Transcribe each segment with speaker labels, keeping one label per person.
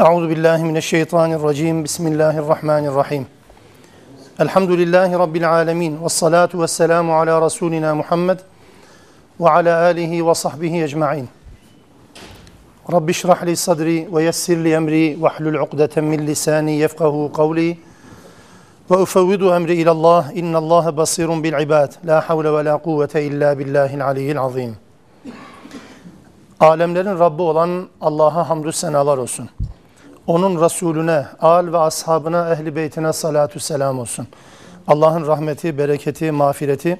Speaker 1: أعوذ بالله من الشيطان الرجيم. بسم الله الرحمن الرحيم. الحمد لله رب العالمين والصلاة والسلام على رسولنا محمد وعلى آله وصحبه أجمعين. رب اشرح لي صدري ويسر لي أمري واحلل عقدة من لساني يفقه قولي. وأفوض أمري إلى الله إن الله بصير بالعباد. لا حول ولا قوة إلا بالله العلي العظيم. Alemlerin Rabbi olan Allah'a hamdü senalar olsun. Onun Resulüne, al ve ashabına, ehli beytine salatü selam olsun. Allah'ın rahmeti, bereketi, mağfireti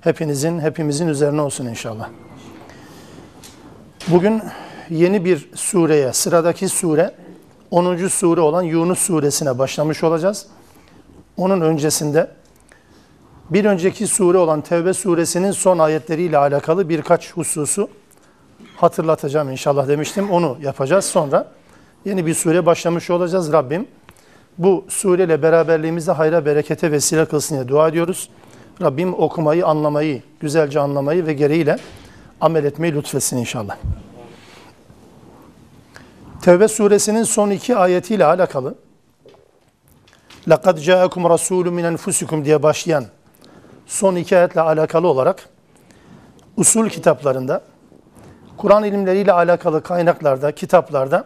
Speaker 1: hepinizin, hepimizin üzerine olsun inşallah. Bugün yeni bir sureye, sıradaki sure, 10. sure olan Yunus suresine başlamış olacağız. Onun öncesinde bir önceki sure olan Tevbe suresinin son ayetleriyle alakalı birkaç hususu hatırlatacağım inşallah demiştim. Onu yapacağız. Sonra yeni bir sure başlamış olacağız Rabbim. Bu sureyle beraberliğimizde hayra berekete vesile kılsın diye dua ediyoruz. Rabbim okumayı, anlamayı, güzelce anlamayı ve gereğiyle amel etmeyi lütfetsin inşallah. Tevbe suresinin son iki ayetiyle alakalı لَقَدْ جَاءَكُمْ رَسُولٌ مِنْ اَنْفُسِكُمْ diye başlayan son iki ayetle alakalı olarak usul kitaplarında, Kur'an ilimleriyle alakalı kaynaklarda, kitaplarda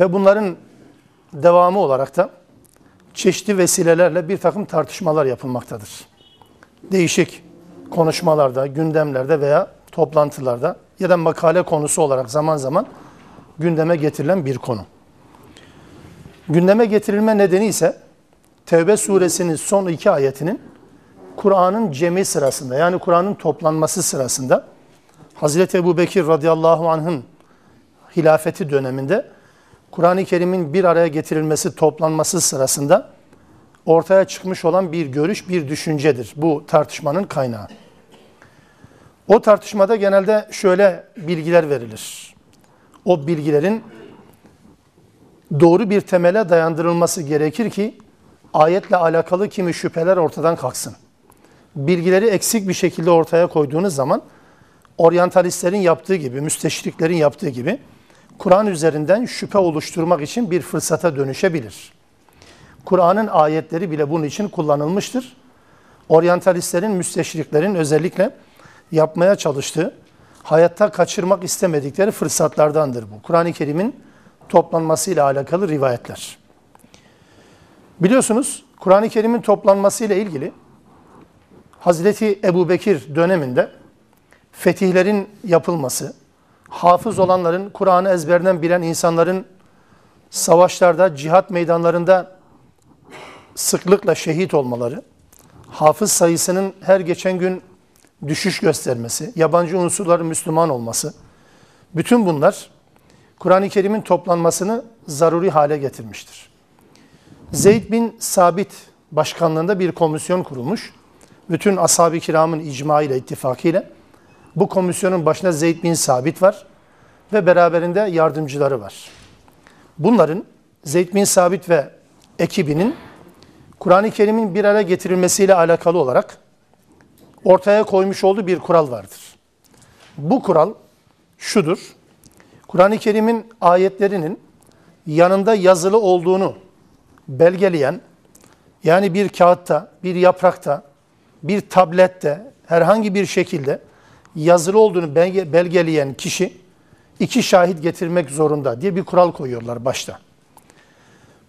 Speaker 1: ve bunların devamı olarak da çeşitli vesilelerle bir takım tartışmalar yapılmaktadır. Değişik konuşmalarda, gündemlerde veya toplantılarda ya da makale konusu olarak zaman zaman gündeme getirilen bir konu. Gündeme getirilme nedeni ise Tevbe suresinin son iki ayetinin Kur'an'ın cemi sırasında yani Kur'an'ın toplanması sırasında Hazreti Ebu Bekir radıyallahu anh'ın hilafeti döneminde Kur'an-ı Kerim'in bir araya getirilmesi, toplanması sırasında ortaya çıkmış olan bir görüş, bir düşüncedir. Bu tartışmanın kaynağı. O tartışmada genelde şöyle bilgiler verilir. O bilgilerin doğru bir temele dayandırılması gerekir ki ayetle alakalı kimi şüpheler ortadan kalksın. Bilgileri eksik bir şekilde ortaya koyduğunuz zaman oryantalistlerin yaptığı gibi, müsteşriklerin yaptığı gibi Kur'an üzerinden şüphe oluşturmak için bir fırsata dönüşebilir. Kur'an'ın ayetleri bile bunun için kullanılmıştır. Oryantalistlerin, müsteşriklerin özellikle yapmaya çalıştığı, hayatta kaçırmak istemedikleri fırsatlardandır bu. Kur'an-ı Kerim'in toplanmasıyla alakalı rivayetler. Biliyorsunuz Kur'an-ı Kerim'in toplanmasıyla ilgili Hazreti Ebu Bekir döneminde fetihlerin yapılması, hafız olanların, Kur'an'ı ezberden bilen insanların savaşlarda, cihat meydanlarında sıklıkla şehit olmaları, hafız sayısının her geçen gün düşüş göstermesi, yabancı unsurların Müslüman olması, bütün bunlar Kur'an-ı Kerim'in toplanmasını zaruri hale getirmiştir. Zeyd bin Sabit başkanlığında bir komisyon kurulmuş. Bütün ashab-ı kiramın icma ile, ittifakıyla bu komisyonun başında Zeyd bin Sabit var ve beraberinde yardımcıları var. Bunların Zeyd bin Sabit ve ekibinin Kur'an-ı Kerim'in bir araya getirilmesiyle alakalı olarak ortaya koymuş olduğu bir kural vardır. Bu kural şudur. Kur'an-ı Kerim'in ayetlerinin yanında yazılı olduğunu belgeleyen, yani bir kağıtta, bir yaprakta, bir tablette herhangi bir şekilde yazılı olduğunu belgeleyen kişi iki şahit getirmek zorunda diye bir kural koyuyorlar başta.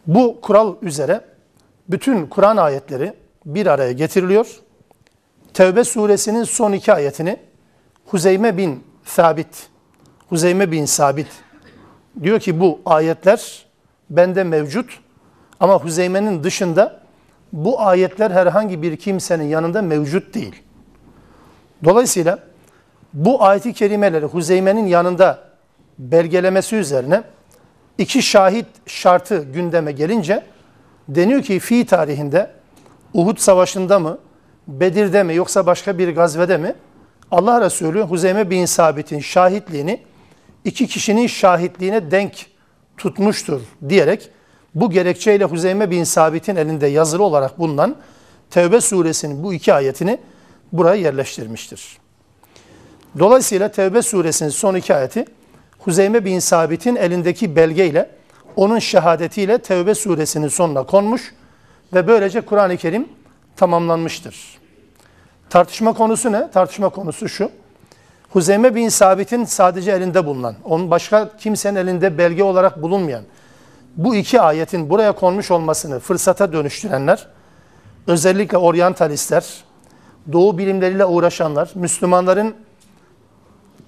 Speaker 1: Bu kural üzere bütün Kur'an ayetleri bir araya getiriliyor. Tevbe suresinin son iki ayetini Huzeyme bin Sabit, Huzeyme bin Sabit diyor ki bu ayetler bende mevcut ama Huzeyme'nin dışında bu ayetler herhangi bir kimsenin yanında mevcut değil. Dolayısıyla bu ayeti kerimeleri Huzeyme'nin yanında belgelemesi üzerine iki şahit şartı gündeme gelince deniyor ki fi tarihinde Uhud Savaşı'nda mı, Bedir'de mi yoksa başka bir gazvede mi Allah Resulü Huzeyme bin Sabit'in şahitliğini iki kişinin şahitliğine denk tutmuştur diyerek bu gerekçeyle Huzeyme bin Sabit'in elinde yazılı olarak bulunan Tevbe suresinin bu iki ayetini buraya yerleştirmiştir. Dolayısıyla Tevbe suresinin son iki ayeti Huzeyme bin Sabit'in elindeki belgeyle onun şehadetiyle Tevbe suresinin sonuna konmuş ve böylece Kur'an-ı Kerim tamamlanmıştır. Tartışma konusu ne? Tartışma konusu şu. Huzeyme bin Sabit'in sadece elinde bulunan, onun başka kimsenin elinde belge olarak bulunmayan bu iki ayetin buraya konmuş olmasını fırsata dönüştürenler, özellikle oryantalistler, doğu bilimleriyle uğraşanlar, Müslümanların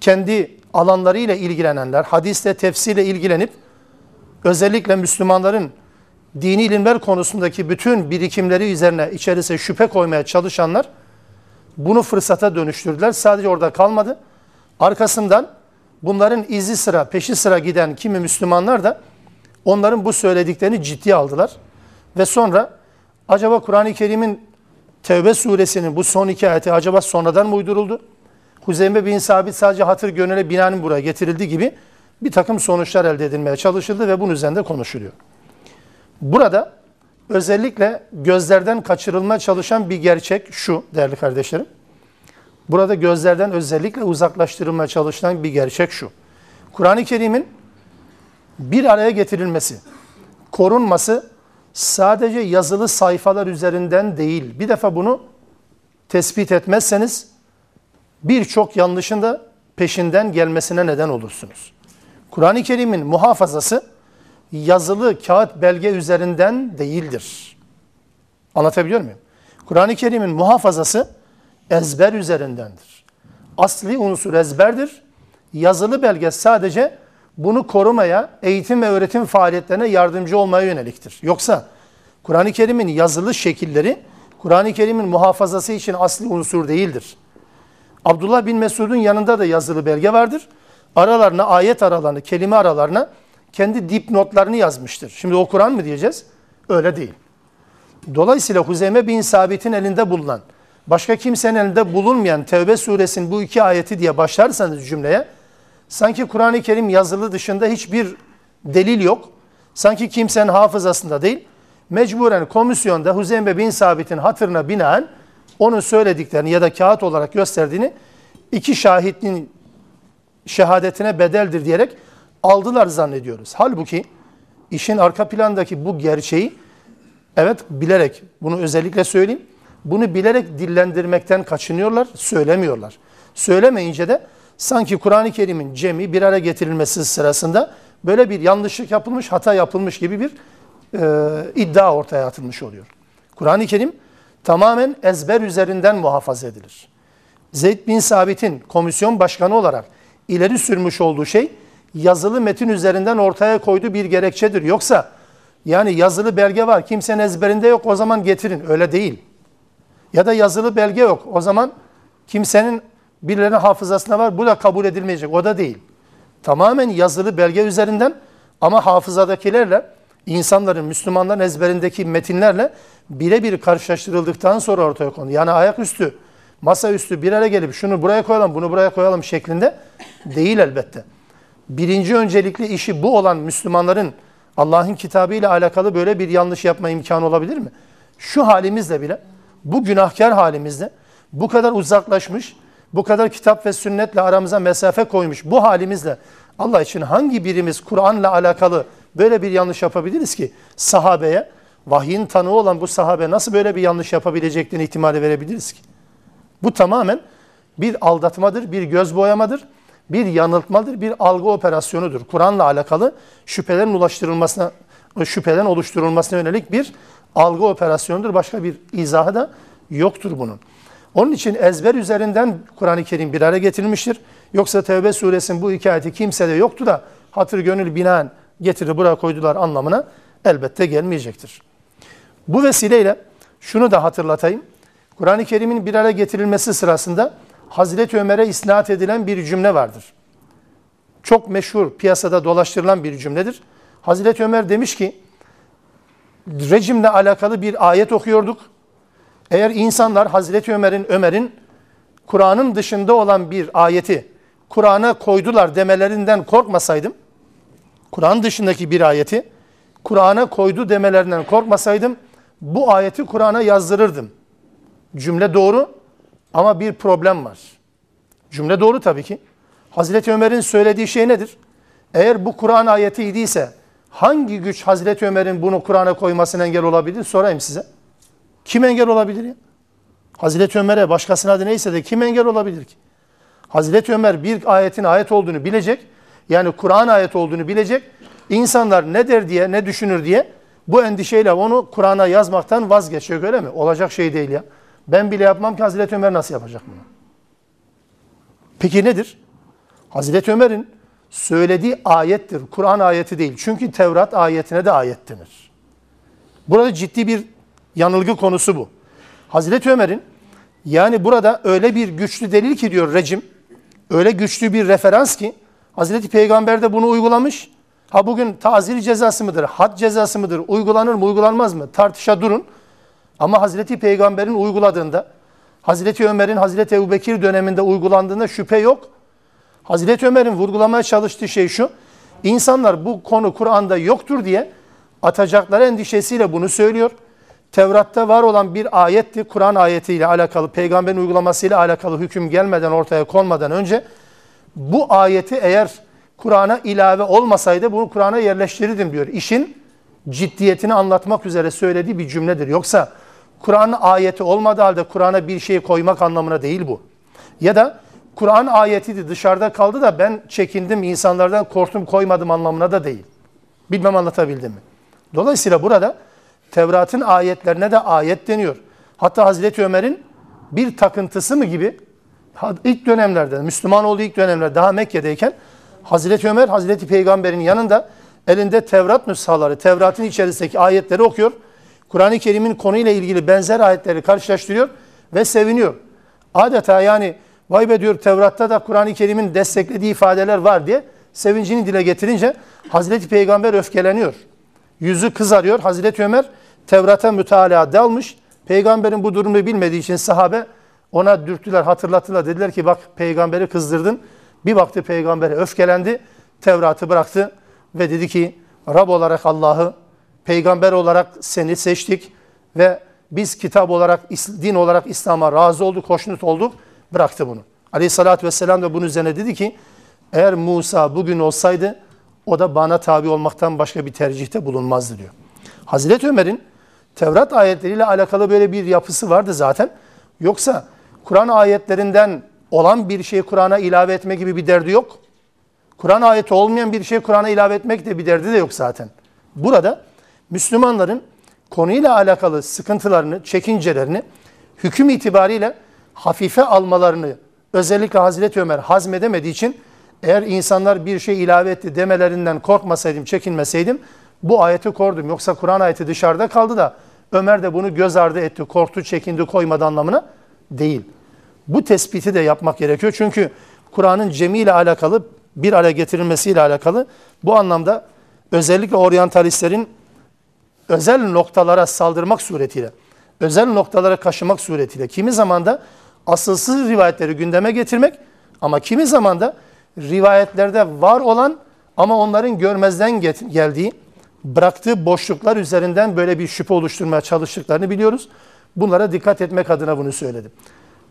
Speaker 1: kendi alanlarıyla ilgilenenler, hadisle, tefsirle ilgilenip özellikle Müslümanların dini ilimler konusundaki bütün birikimleri üzerine içerisine şüphe koymaya çalışanlar bunu fırsata dönüştürdüler. Sadece orada kalmadı. Arkasından bunların izi sıra, peşi sıra giden kimi Müslümanlar da onların bu söylediklerini ciddiye aldılar. Ve sonra acaba Kur'an-ı Kerim'in Tevbe suresinin bu son iki ayeti acaba sonradan mı uyduruldu? Huzeyme bin Sabit sadece hatır gönüle binaen buraya getirildi gibi bir takım sonuçlar elde edilmeye çalışıldı ve bunun üzerinde konuşuluyor. Burada özellikle gözlerden kaçırılma çalışan bir gerçek şu değerli kardeşlerim. Burada gözlerden özellikle uzaklaştırılmaya çalışılan bir gerçek şu. Kur'an-ı Kerim'in bir araya getirilmesi, korunması sadece yazılı sayfalar üzerinden değil. Bir defa bunu tespit etmezseniz birçok yanlışın da peşinden gelmesine neden olursunuz. Kur'an-ı Kerim'in muhafazası yazılı kağıt belge üzerinden değildir. Anlatabiliyor muyum? Kur'an-ı Kerim'in muhafazası ezber üzerindendir. Asli unsur ezberdir. Yazılı belge sadece bunu korumaya, eğitim ve öğretim faaliyetlerine yardımcı olmaya yöneliktir. Yoksa Kur'an-ı Kerim'in yazılı şekilleri Kur'an-ı Kerim'in muhafazası için asli unsur değildir. Abdullah bin Mesud'un yanında da yazılı belge vardır. Aralarına, ayet aralarını, kelime aralarına kendi dipnotlarını yazmıştır. Şimdi o Kur'an mı diyeceğiz? Öyle değil. Dolayısıyla Huzeyme bin Sabit'in elinde bulunan, başka kimsenin elinde bulunmayan Tevbe suresinin bu iki ayeti diye başlarsanız cümleye, sanki Kur'an-ı Kerim yazılı dışında hiçbir delil yok. Sanki kimsenin hafızasında değil. Mecburen komisyonda Huzeyme bin Sabit'in hatırına binaen onun söylediklerini ya da kağıt olarak gösterdiğini iki şahidin şehadetine bedeldir diyerek aldılar zannediyoruz. Halbuki işin arka plandaki bu gerçeği evet bilerek bunu özellikle söyleyeyim. Bunu bilerek dillendirmekten kaçınıyorlar, söylemiyorlar. Söylemeyince de sanki Kur'an-ı Kerim'in cemi bir araya getirilmesi sırasında böyle bir yanlışlık yapılmış, hata yapılmış gibi bir e, iddia ortaya atılmış oluyor. Kur'an-ı Kerim tamamen ezber üzerinden muhafaza edilir. Zeyd bin Sabit'in komisyon başkanı olarak ileri sürmüş olduğu şey yazılı metin üzerinden ortaya koyduğu bir gerekçedir. Yoksa yani yazılı belge var kimsenin ezberinde yok o zaman getirin. Öyle değil. Ya da yazılı belge yok o zaman kimsenin birilerinin hafızasında var bu da kabul edilmeyecek. O da değil. Tamamen yazılı belge üzerinden ama hafızadakilerle insanların, Müslümanların ezberindeki metinlerle birebir karşılaştırıldıktan sonra ortaya konu. Yani ayaküstü, masaüstü bir araya gelip şunu buraya koyalım, bunu buraya koyalım şeklinde değil elbette. Birinci öncelikli işi bu olan Müslümanların Allah'ın kitabı ile alakalı böyle bir yanlış yapma imkanı olabilir mi? Şu halimizle bile, bu günahkar halimizde, bu kadar uzaklaşmış, bu kadar kitap ve sünnetle aramıza mesafe koymuş bu halimizle Allah için hangi birimiz Kur'an'la alakalı böyle bir yanlış yapabiliriz ki sahabeye, vahyin tanığı olan bu sahabe nasıl böyle bir yanlış yapabileceklerini ihtimali verebiliriz ki? Bu tamamen bir aldatmadır, bir göz boyamadır, bir yanıltmadır, bir algı operasyonudur. Kur'an'la alakalı şüphelerin ulaştırılmasına, şüphelerin oluşturulmasına yönelik bir algı operasyonudur. Başka bir izahı da yoktur bunun. Onun için ezber üzerinden Kur'an-ı Kerim bir araya getirilmiştir. Yoksa Tevbe suresinin bu iki ayeti kimsede yoktu da hatır gönül binaen getirdi buraya koydular anlamına elbette gelmeyecektir. Bu vesileyle şunu da hatırlatayım. Kur'an-ı Kerim'in bir araya getirilmesi sırasında Hazreti Ömer'e isnat edilen bir cümle vardır. Çok meşhur, piyasada dolaştırılan bir cümledir. Hazreti Ömer demiş ki, rejimle alakalı bir ayet okuyorduk. Eğer insanlar Hazreti Ömer'in Ömer'in Kur'an'ın dışında olan bir ayeti Kur'an'a koydular demelerinden korkmasaydım, Kur'an dışındaki bir ayeti Kur'an'a koydu demelerinden korkmasaydım bu ayeti Kur'an'a yazdırırdım. Cümle doğru ama bir problem var. Cümle doğru tabii ki. Hazreti Ömer'in söylediği şey nedir? Eğer bu Kur'an ayeti idiyse Hangi güç Hazreti Ömer'in bunu Kur'an'a koymasına engel olabilir? Sorayım size. Kim engel olabilir ya? Hazreti Ömer'e başkasına adı neyse de kim engel olabilir ki? Hazreti Ömer bir ayetin ayet olduğunu bilecek. Yani Kur'an ayet olduğunu bilecek. İnsanlar ne der diye, ne düşünür diye bu endişeyle onu Kur'an'a yazmaktan vazgeçiyor öyle mi? Olacak şey değil ya. Ben bile yapmam ki Hazreti Ömer nasıl yapacak bunu? Peki nedir? Hazreti Ömer'in söylediği ayettir. Kur'an ayeti değil. Çünkü Tevrat ayetine de ayet denir. Burada ciddi bir yanılgı konusu bu. Hazreti Ömer'in yani burada öyle bir güçlü delil ki diyor rejim, öyle güçlü bir referans ki Hazreti Peygamber de bunu uygulamış. Ha bugün tazir cezası mıdır, had cezası mıdır, uygulanır mı, uygulanmaz mı tartışa durun. Ama Hazreti Peygamber'in uyguladığında, Hazreti Ömer'in Hazreti Ebubekir döneminde uygulandığında şüphe yok. Hazreti Ömer'in vurgulamaya çalıştığı şey şu, insanlar bu konu Kur'an'da yoktur diye atacakları endişesiyle bunu söylüyor. Tevrat'ta var olan bir ayetti, Kur'an ayetiyle alakalı, peygamberin uygulamasıyla alakalı hüküm gelmeden ortaya konmadan önce bu ayeti eğer Kur'an'a ilave olmasaydı bunu Kur'an'a yerleştirirdim diyor. İşin ciddiyetini anlatmak üzere söylediği bir cümledir. Yoksa Kur'an ayeti olmadığı halde Kur'an'a bir şey koymak anlamına değil bu. Ya da Kur'an ayetiydi dışarıda kaldı da ben çekindim insanlardan korktum koymadım anlamına da değil. Bilmem anlatabildim mi? Dolayısıyla burada Tevrat'ın ayetlerine de ayet deniyor. Hatta Hazreti Ömer'in bir takıntısı mı gibi ilk dönemlerde, Müslüman olduğu ilk dönemler daha Mekke'deyken Hazreti Ömer, Hazreti Peygamber'in yanında elinde Tevrat nüshaları, Tevrat'ın içerisindeki ayetleri okuyor. Kur'an-ı Kerim'in konuyla ilgili benzer ayetleri karşılaştırıyor ve seviniyor. Adeta yani vay be diyor Tevrat'ta da Kur'an-ı Kerim'in desteklediği ifadeler var diye sevincini dile getirince Hazreti Peygamber öfkeleniyor. Yüzü kızarıyor. Hazreti Ömer Tevrat'a mütalaa dalmış. Peygamberin bu durumu bilmediği için sahabe ona dürttüler, hatırlattılar. Dediler ki bak peygamberi kızdırdın. Bir baktı peygambere öfkelendi. Tevrat'ı bıraktı ve dedi ki Rab olarak Allah'ı, peygamber olarak seni seçtik ve biz kitap olarak, din olarak İslam'a razı olduk, hoşnut olduk. Bıraktı bunu. Aleyhissalatü vesselam da bunun üzerine dedi ki eğer Musa bugün olsaydı o da bana tabi olmaktan başka bir tercihte bulunmazdı diyor. Hazreti Ömer'in Tevrat ayetleriyle alakalı böyle bir yapısı vardı zaten. Yoksa Kur'an ayetlerinden olan bir şeyi Kur'an'a ilave etme gibi bir derdi yok. Kur'an ayeti olmayan bir şey Kur'an'a ilave etmek de bir derdi de yok zaten. Burada Müslümanların konuyla alakalı sıkıntılarını, çekincelerini hüküm itibariyle hafife almalarını özellikle Hazreti Ömer hazmedemediği için eğer insanlar bir şey ilave etti demelerinden korkmasaydım, çekinmeseydim bu ayeti kordum. Yoksa Kur'an ayeti dışarıda kaldı da Ömer de bunu göz ardı etti, korktu, çekindi, koymadı anlamına değil. Bu tespiti de yapmak gerekiyor. Çünkü Kur'an'ın cemiyle alakalı, bir araya getirilmesiyle alakalı bu anlamda özellikle oryantalistlerin özel noktalara saldırmak suretiyle, özel noktalara kaşımak suretiyle kimi zaman da asılsız rivayetleri gündeme getirmek ama kimi zaman da rivayetlerde var olan ama onların görmezden geldiği, bıraktığı boşluklar üzerinden böyle bir şüphe oluşturmaya çalıştıklarını biliyoruz. Bunlara dikkat etmek adına bunu söyledim.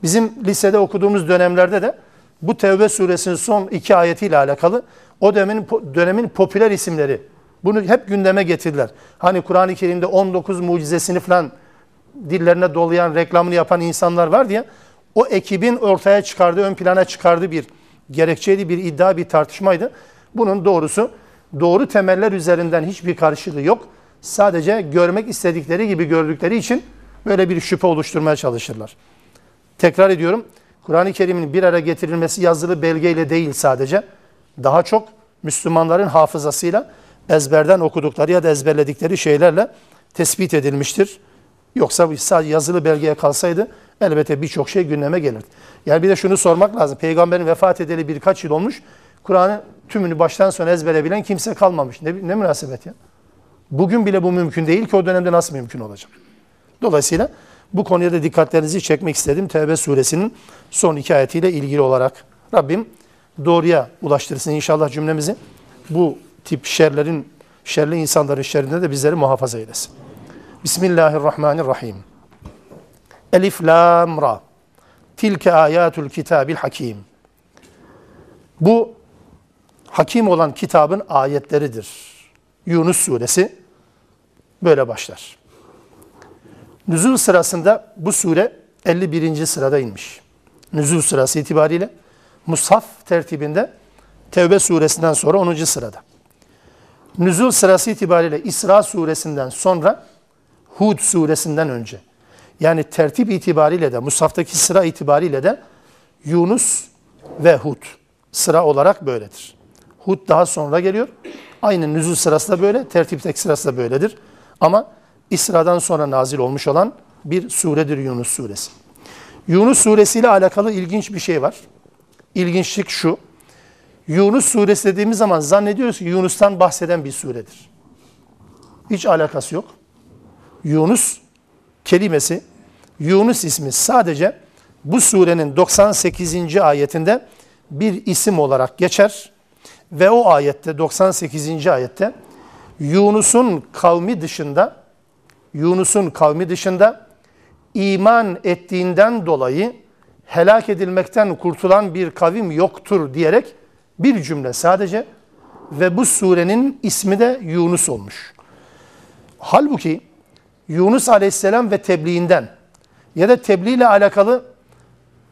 Speaker 1: Bizim lisede okuduğumuz dönemlerde de bu Tevbe suresinin son iki ayetiyle alakalı o dönemin, dönemin popüler isimleri bunu hep gündeme getirdiler. Hani Kur'an-ı Kerim'de 19 mucizesini falan dillerine dolayan, reklamını yapan insanlar var diye o ekibin ortaya çıkardığı, ön plana çıkardığı bir gerekçeydi, bir iddia, bir tartışmaydı. Bunun doğrusu doğru temeller üzerinden hiçbir karşılığı yok. Sadece görmek istedikleri gibi gördükleri için böyle bir şüphe oluşturmaya çalışırlar. Tekrar ediyorum, Kur'an-ı Kerim'in bir araya getirilmesi yazılı belgeyle değil sadece. Daha çok Müslümanların hafızasıyla ezberden okudukları ya da ezberledikleri şeylerle tespit edilmiştir. Yoksa sadece yazılı belgeye kalsaydı elbette birçok şey gündeme gelirdi. Yani bir de şunu sormak lazım. Peygamberin vefat edeli birkaç yıl olmuş. Kur'an'ın tümünü baştan sona ezbere bilen kimse kalmamış. Ne, ne münasebet ya? Bugün bile bu mümkün değil ki o dönemde nasıl mümkün olacak? Dolayısıyla bu konuya da dikkatlerinizi çekmek istedim. Tevbe suresinin son iki ayetiyle ilgili olarak. Rabbim doğruya ulaştırsın inşallah cümlemizi. Bu tip şerlerin, şerli insanların şerrinde de bizleri muhafaza eylesin. Bismillahirrahmanirrahim. Elif, Lam, Ra. Tilke ayatul kitabil hakim. Bu hakim olan kitabın ayetleridir. Yunus suresi böyle başlar. Nüzul sırasında bu sure 51. sırada inmiş. Nüzul sırası itibariyle Mushaf tertibinde Tevbe suresinden sonra 10. sırada. Nüzul sırası itibariyle İsra suresinden sonra Hud suresinden önce. Yani tertip itibariyle de Musaf'taki sıra itibariyle de Yunus ve Hud sıra olarak böyledir. Hud daha sonra geliyor. Aynı nüzul sırası da böyle, tertipteki sırası da böyledir. Ama İsra'dan sonra nazil olmuş olan bir suredir Yunus suresi. Yunus suresiyle alakalı ilginç bir şey var. İlginçlik şu. Yunus suresi dediğimiz zaman zannediyoruz ki Yunus'tan bahseden bir suredir. Hiç alakası yok. Yunus kelimesi, Yunus ismi sadece bu surenin 98. ayetinde bir isim olarak geçer ve o ayette 98. ayette Yunus'un kavmi dışında Yunus'un kavmi dışında iman ettiğinden dolayı helak edilmekten kurtulan bir kavim yoktur diyerek bir cümle sadece ve bu surenin ismi de Yunus olmuş. Halbuki Yunus aleyhisselam ve tebliğinden ya da tebliğ ile alakalı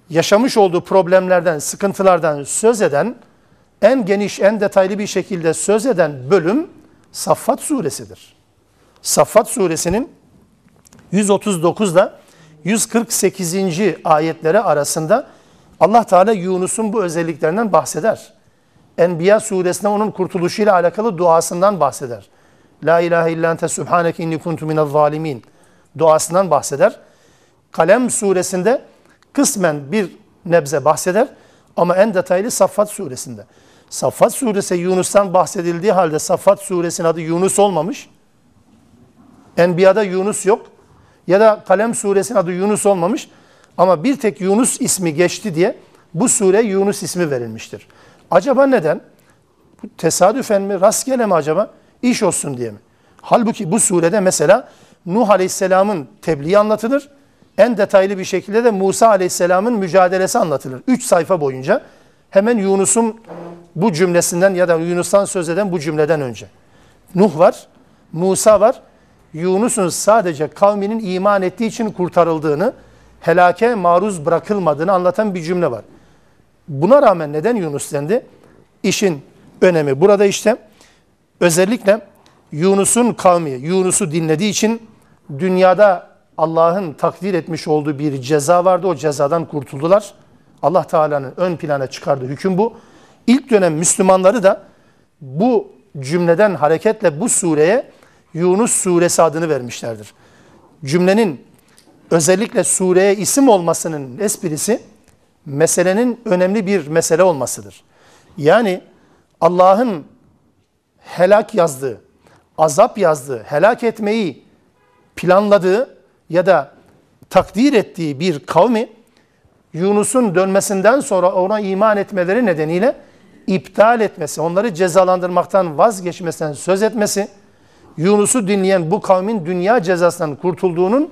Speaker 1: yaşamış olduğu problemlerden, sıkıntılardan söz eden, en geniş, en detaylı bir şekilde söz eden bölüm Saffat suresidir. Saffat suresinin 139 ile 148. ayetleri arasında Allah Teala Yunus'un bu özelliklerinden bahseder. Enbiya suresinde onun kurtuluşuyla alakalı duasından bahseder. La ilahe illa ente subhaneke inni kuntu minel zalimin duasından bahseder. Kalem suresinde kısmen bir nebze bahseder ama en detaylı Saffat suresinde. Saffat suresi Yunus'tan bahsedildiği halde Saffat suresinin adı Yunus olmamış. Enbiya'da Yunus yok. Ya da Kalem suresinin adı Yunus olmamış. Ama bir tek Yunus ismi geçti diye bu sure Yunus ismi verilmiştir. Acaba neden? Tesadüfen mi, rastgele mi acaba? İş olsun diye mi? Halbuki bu surede mesela Nuh Aleyhisselam'ın tebliği anlatılır. En detaylı bir şekilde de Musa Aleyhisselam'ın mücadelesi anlatılır. Üç sayfa boyunca hemen Yunus'un bu cümlesinden ya da Yunus'tan söz eden bu cümleden önce. Nuh var, Musa var. Yunus'un sadece kavminin iman ettiği için kurtarıldığını, helake maruz bırakılmadığını anlatan bir cümle var. Buna rağmen neden Yunus dendi? İşin önemi burada işte. Özellikle Yunus'un kavmi Yunus'u dinlediği için dünyada Allah'ın takdir etmiş olduğu bir ceza vardı. O cezadan kurtuldular. Allah Teala'nın ön plana çıkardığı hüküm bu. İlk dönem Müslümanları da bu cümleden hareketle bu sureye Yunus suresi adını vermişlerdir. Cümlenin özellikle sureye isim olmasının esprisi meselenin önemli bir mesele olmasıdır. Yani Allah'ın helak yazdığı, azap yazdığı, helak etmeyi planladığı ya da takdir ettiği bir kavmi Yunus'un dönmesinden sonra ona iman etmeleri nedeniyle iptal etmesi, onları cezalandırmaktan vazgeçmesinden söz etmesi, Yunus'u dinleyen bu kavmin dünya cezasından kurtulduğunun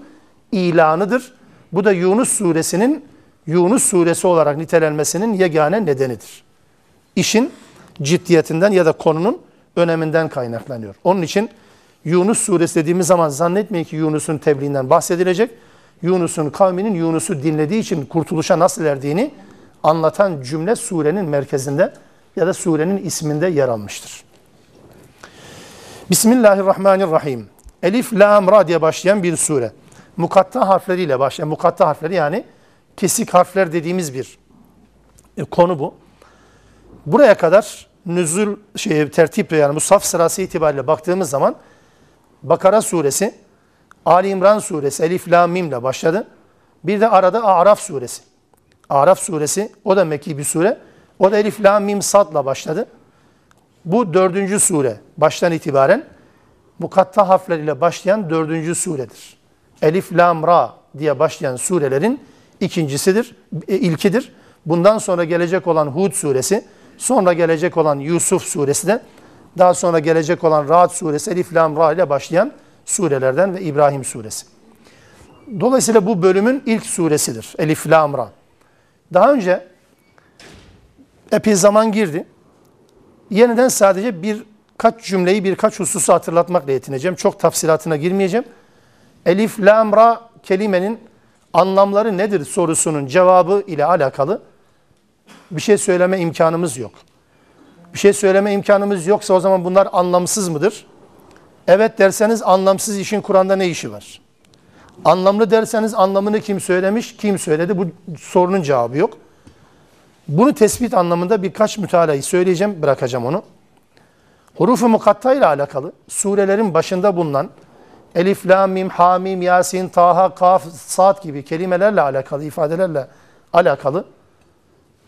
Speaker 1: ilanıdır. Bu da Yunus suresinin Yunus suresi olarak nitelenmesinin yegane nedenidir. İşin ciddiyetinden ya da konunun öneminden kaynaklanıyor. Onun için Yunus suresi dediğimiz zaman zannetmeyin ki Yunus'un tebliğinden bahsedilecek. Yunus'un kavminin Yunus'u dinlediği için kurtuluşa nasıl erdiğini anlatan cümle surenin merkezinde ya da surenin isminde yer almıştır. Bismillahirrahmanirrahim. Elif, Lam, Ra diye başlayan bir sure. Mukatta harfleriyle başlayan, mukatta harfleri yani kesik harfler dediğimiz bir e, konu bu. Buraya kadar nüzul şey tertiple yani bu saf sırası itibariyle baktığımız zaman Bakara suresi, Ali İmran suresi, Elif Lam Mim ile başladı. Bir de arada Araf suresi. Araf suresi o da Mekki bir sure. O da Elif Lam Mim Sad'la başladı. Bu dördüncü sure baştan itibaren mukatta harfleriyle başlayan dördüncü suredir. Elif Lam Ra diye başlayan surelerin ikincisidir, e, ilkidir. Bundan sonra gelecek olan Hud suresi, sonra gelecek olan Yusuf suresi de, daha sonra gelecek olan Ra'd suresi, Elif Lam Ra ile başlayan surelerden ve İbrahim suresi. Dolayısıyla bu bölümün ilk suresidir. Elif Lam Ra. Daha önce epey zaman girdi. Yeniden sadece bir kaç cümleyi birkaç hususu hatırlatmakla yetineceğim. Çok tafsilatına girmeyeceğim. Elif, lam, ra kelimenin anlamları nedir sorusunun cevabı ile alakalı bir şey söyleme imkanımız yok. Bir şey söyleme imkanımız yoksa o zaman bunlar anlamsız mıdır? Evet derseniz anlamsız işin Kur'an'da ne işi var? Anlamlı derseniz anlamını kim söylemiş, kim söyledi bu sorunun cevabı yok. Bunu tespit anlamında birkaç mütalayı söyleyeceğim, bırakacağım onu. Hurufu mukatta ile alakalı surelerin başında bulunan Elif, Lam, Mim, Hamim, Yasin, Taha, Kaf, Sad gibi kelimelerle alakalı, ifadelerle alakalı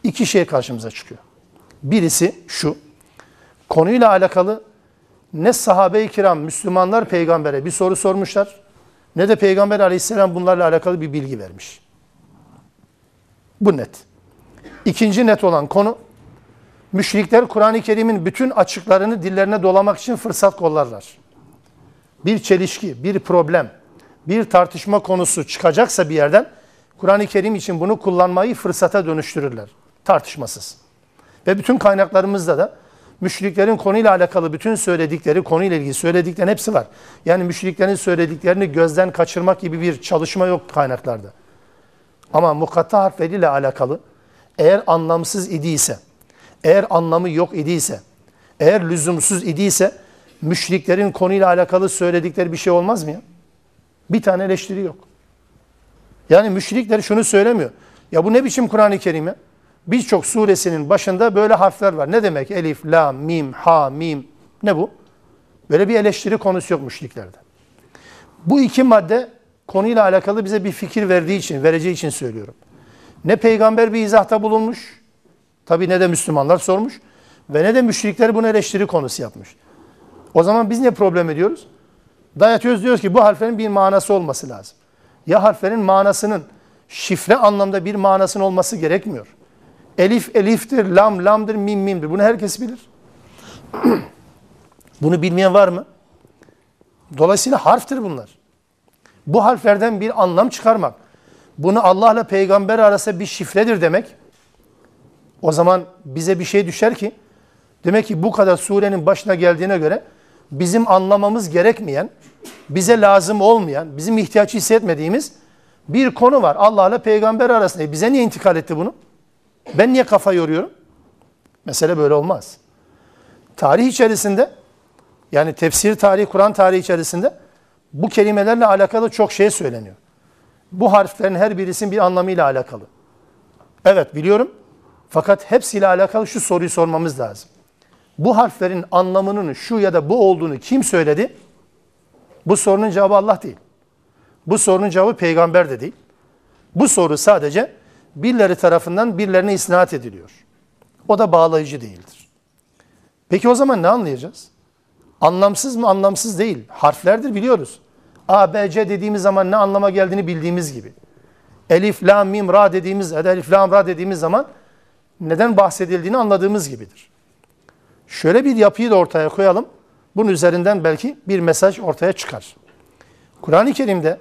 Speaker 1: iki şey karşımıza çıkıyor. Birisi şu, konuyla alakalı ne sahabe-i kiram, Müslümanlar peygambere bir soru sormuşlar, ne de peygamber aleyhisselam bunlarla alakalı bir bilgi vermiş. Bu net. İkinci net olan konu, müşrikler Kur'an-ı Kerim'in bütün açıklarını dillerine dolamak için fırsat kollarlar. Bir çelişki, bir problem, bir tartışma konusu çıkacaksa bir yerden, Kur'an-ı Kerim için bunu kullanmayı fırsata dönüştürürler. Tartışmasız. Ve bütün kaynaklarımızda da müşriklerin konuyla alakalı bütün söyledikleri, konuyla ilgili söylediklerin hepsi var. Yani müşriklerin söylediklerini gözden kaçırmak gibi bir çalışma yok kaynaklarda. Ama mukatta harfleriyle alakalı eğer anlamsız idiyse, eğer anlamı yok idiyse, eğer lüzumsuz idiyse müşriklerin konuyla alakalı söyledikleri bir şey olmaz mı ya? Bir tane eleştiri yok. Yani müşrikler şunu söylemiyor. Ya bu ne biçim Kur'an-ı Kerim ya? Birçok suresinin başında böyle harfler var. Ne demek? Elif, la, mim, ha, mim. Ne bu? Böyle bir eleştiri konusu yok müşriklerde. Bu iki madde konuyla alakalı bize bir fikir verdiği için, vereceği için söylüyorum. Ne peygamber bir izahta bulunmuş, tabi ne de Müslümanlar sormuş ve ne de müşrikler bunu eleştiri konusu yapmış. O zaman biz ne problem ediyoruz? Dayatıyoruz diyoruz ki bu harflerin bir manası olması lazım. Ya harflerin manasının şifre anlamda bir manasının olması gerekmiyor. Elif eliftir, lam lamdır, mim mimdir. Bunu herkes bilir. Bunu bilmeyen var mı? Dolayısıyla harftir bunlar. Bu harflerden bir anlam çıkarmak, bunu Allah'la peygamber arası bir şifredir demek. O zaman bize bir şey düşer ki, demek ki bu kadar surenin başına geldiğine göre bizim anlamamız gerekmeyen, bize lazım olmayan, bizim ihtiyaç hissetmediğimiz bir konu var. Allah'la peygamber arasında. E bize niye intikal etti bunu? Ben niye kafa yoruyorum? Mesele böyle olmaz. Tarih içerisinde yani tefsir tarihi, Kur'an tarihi içerisinde bu kelimelerle alakalı çok şey söyleniyor. Bu harflerin her birisinin bir anlamıyla alakalı. Evet biliyorum. Fakat hepsiyle alakalı şu soruyu sormamız lazım. Bu harflerin anlamının şu ya da bu olduğunu kim söyledi? Bu sorunun cevabı Allah değil. Bu sorunun cevabı peygamber de değil. Bu soru sadece birileri tarafından birilerine isnat ediliyor. O da bağlayıcı değildir. Peki o zaman ne anlayacağız? Anlamsız mı? Anlamsız değil. Harflerdir biliyoruz. A, B, C dediğimiz zaman ne anlama geldiğini bildiğimiz gibi. Elif, la, mim, ra dediğimiz, elif, la, ra dediğimiz zaman neden bahsedildiğini anladığımız gibidir. Şöyle bir yapıyı da ortaya koyalım. Bunun üzerinden belki bir mesaj ortaya çıkar. Kur'an-ı Kerim'de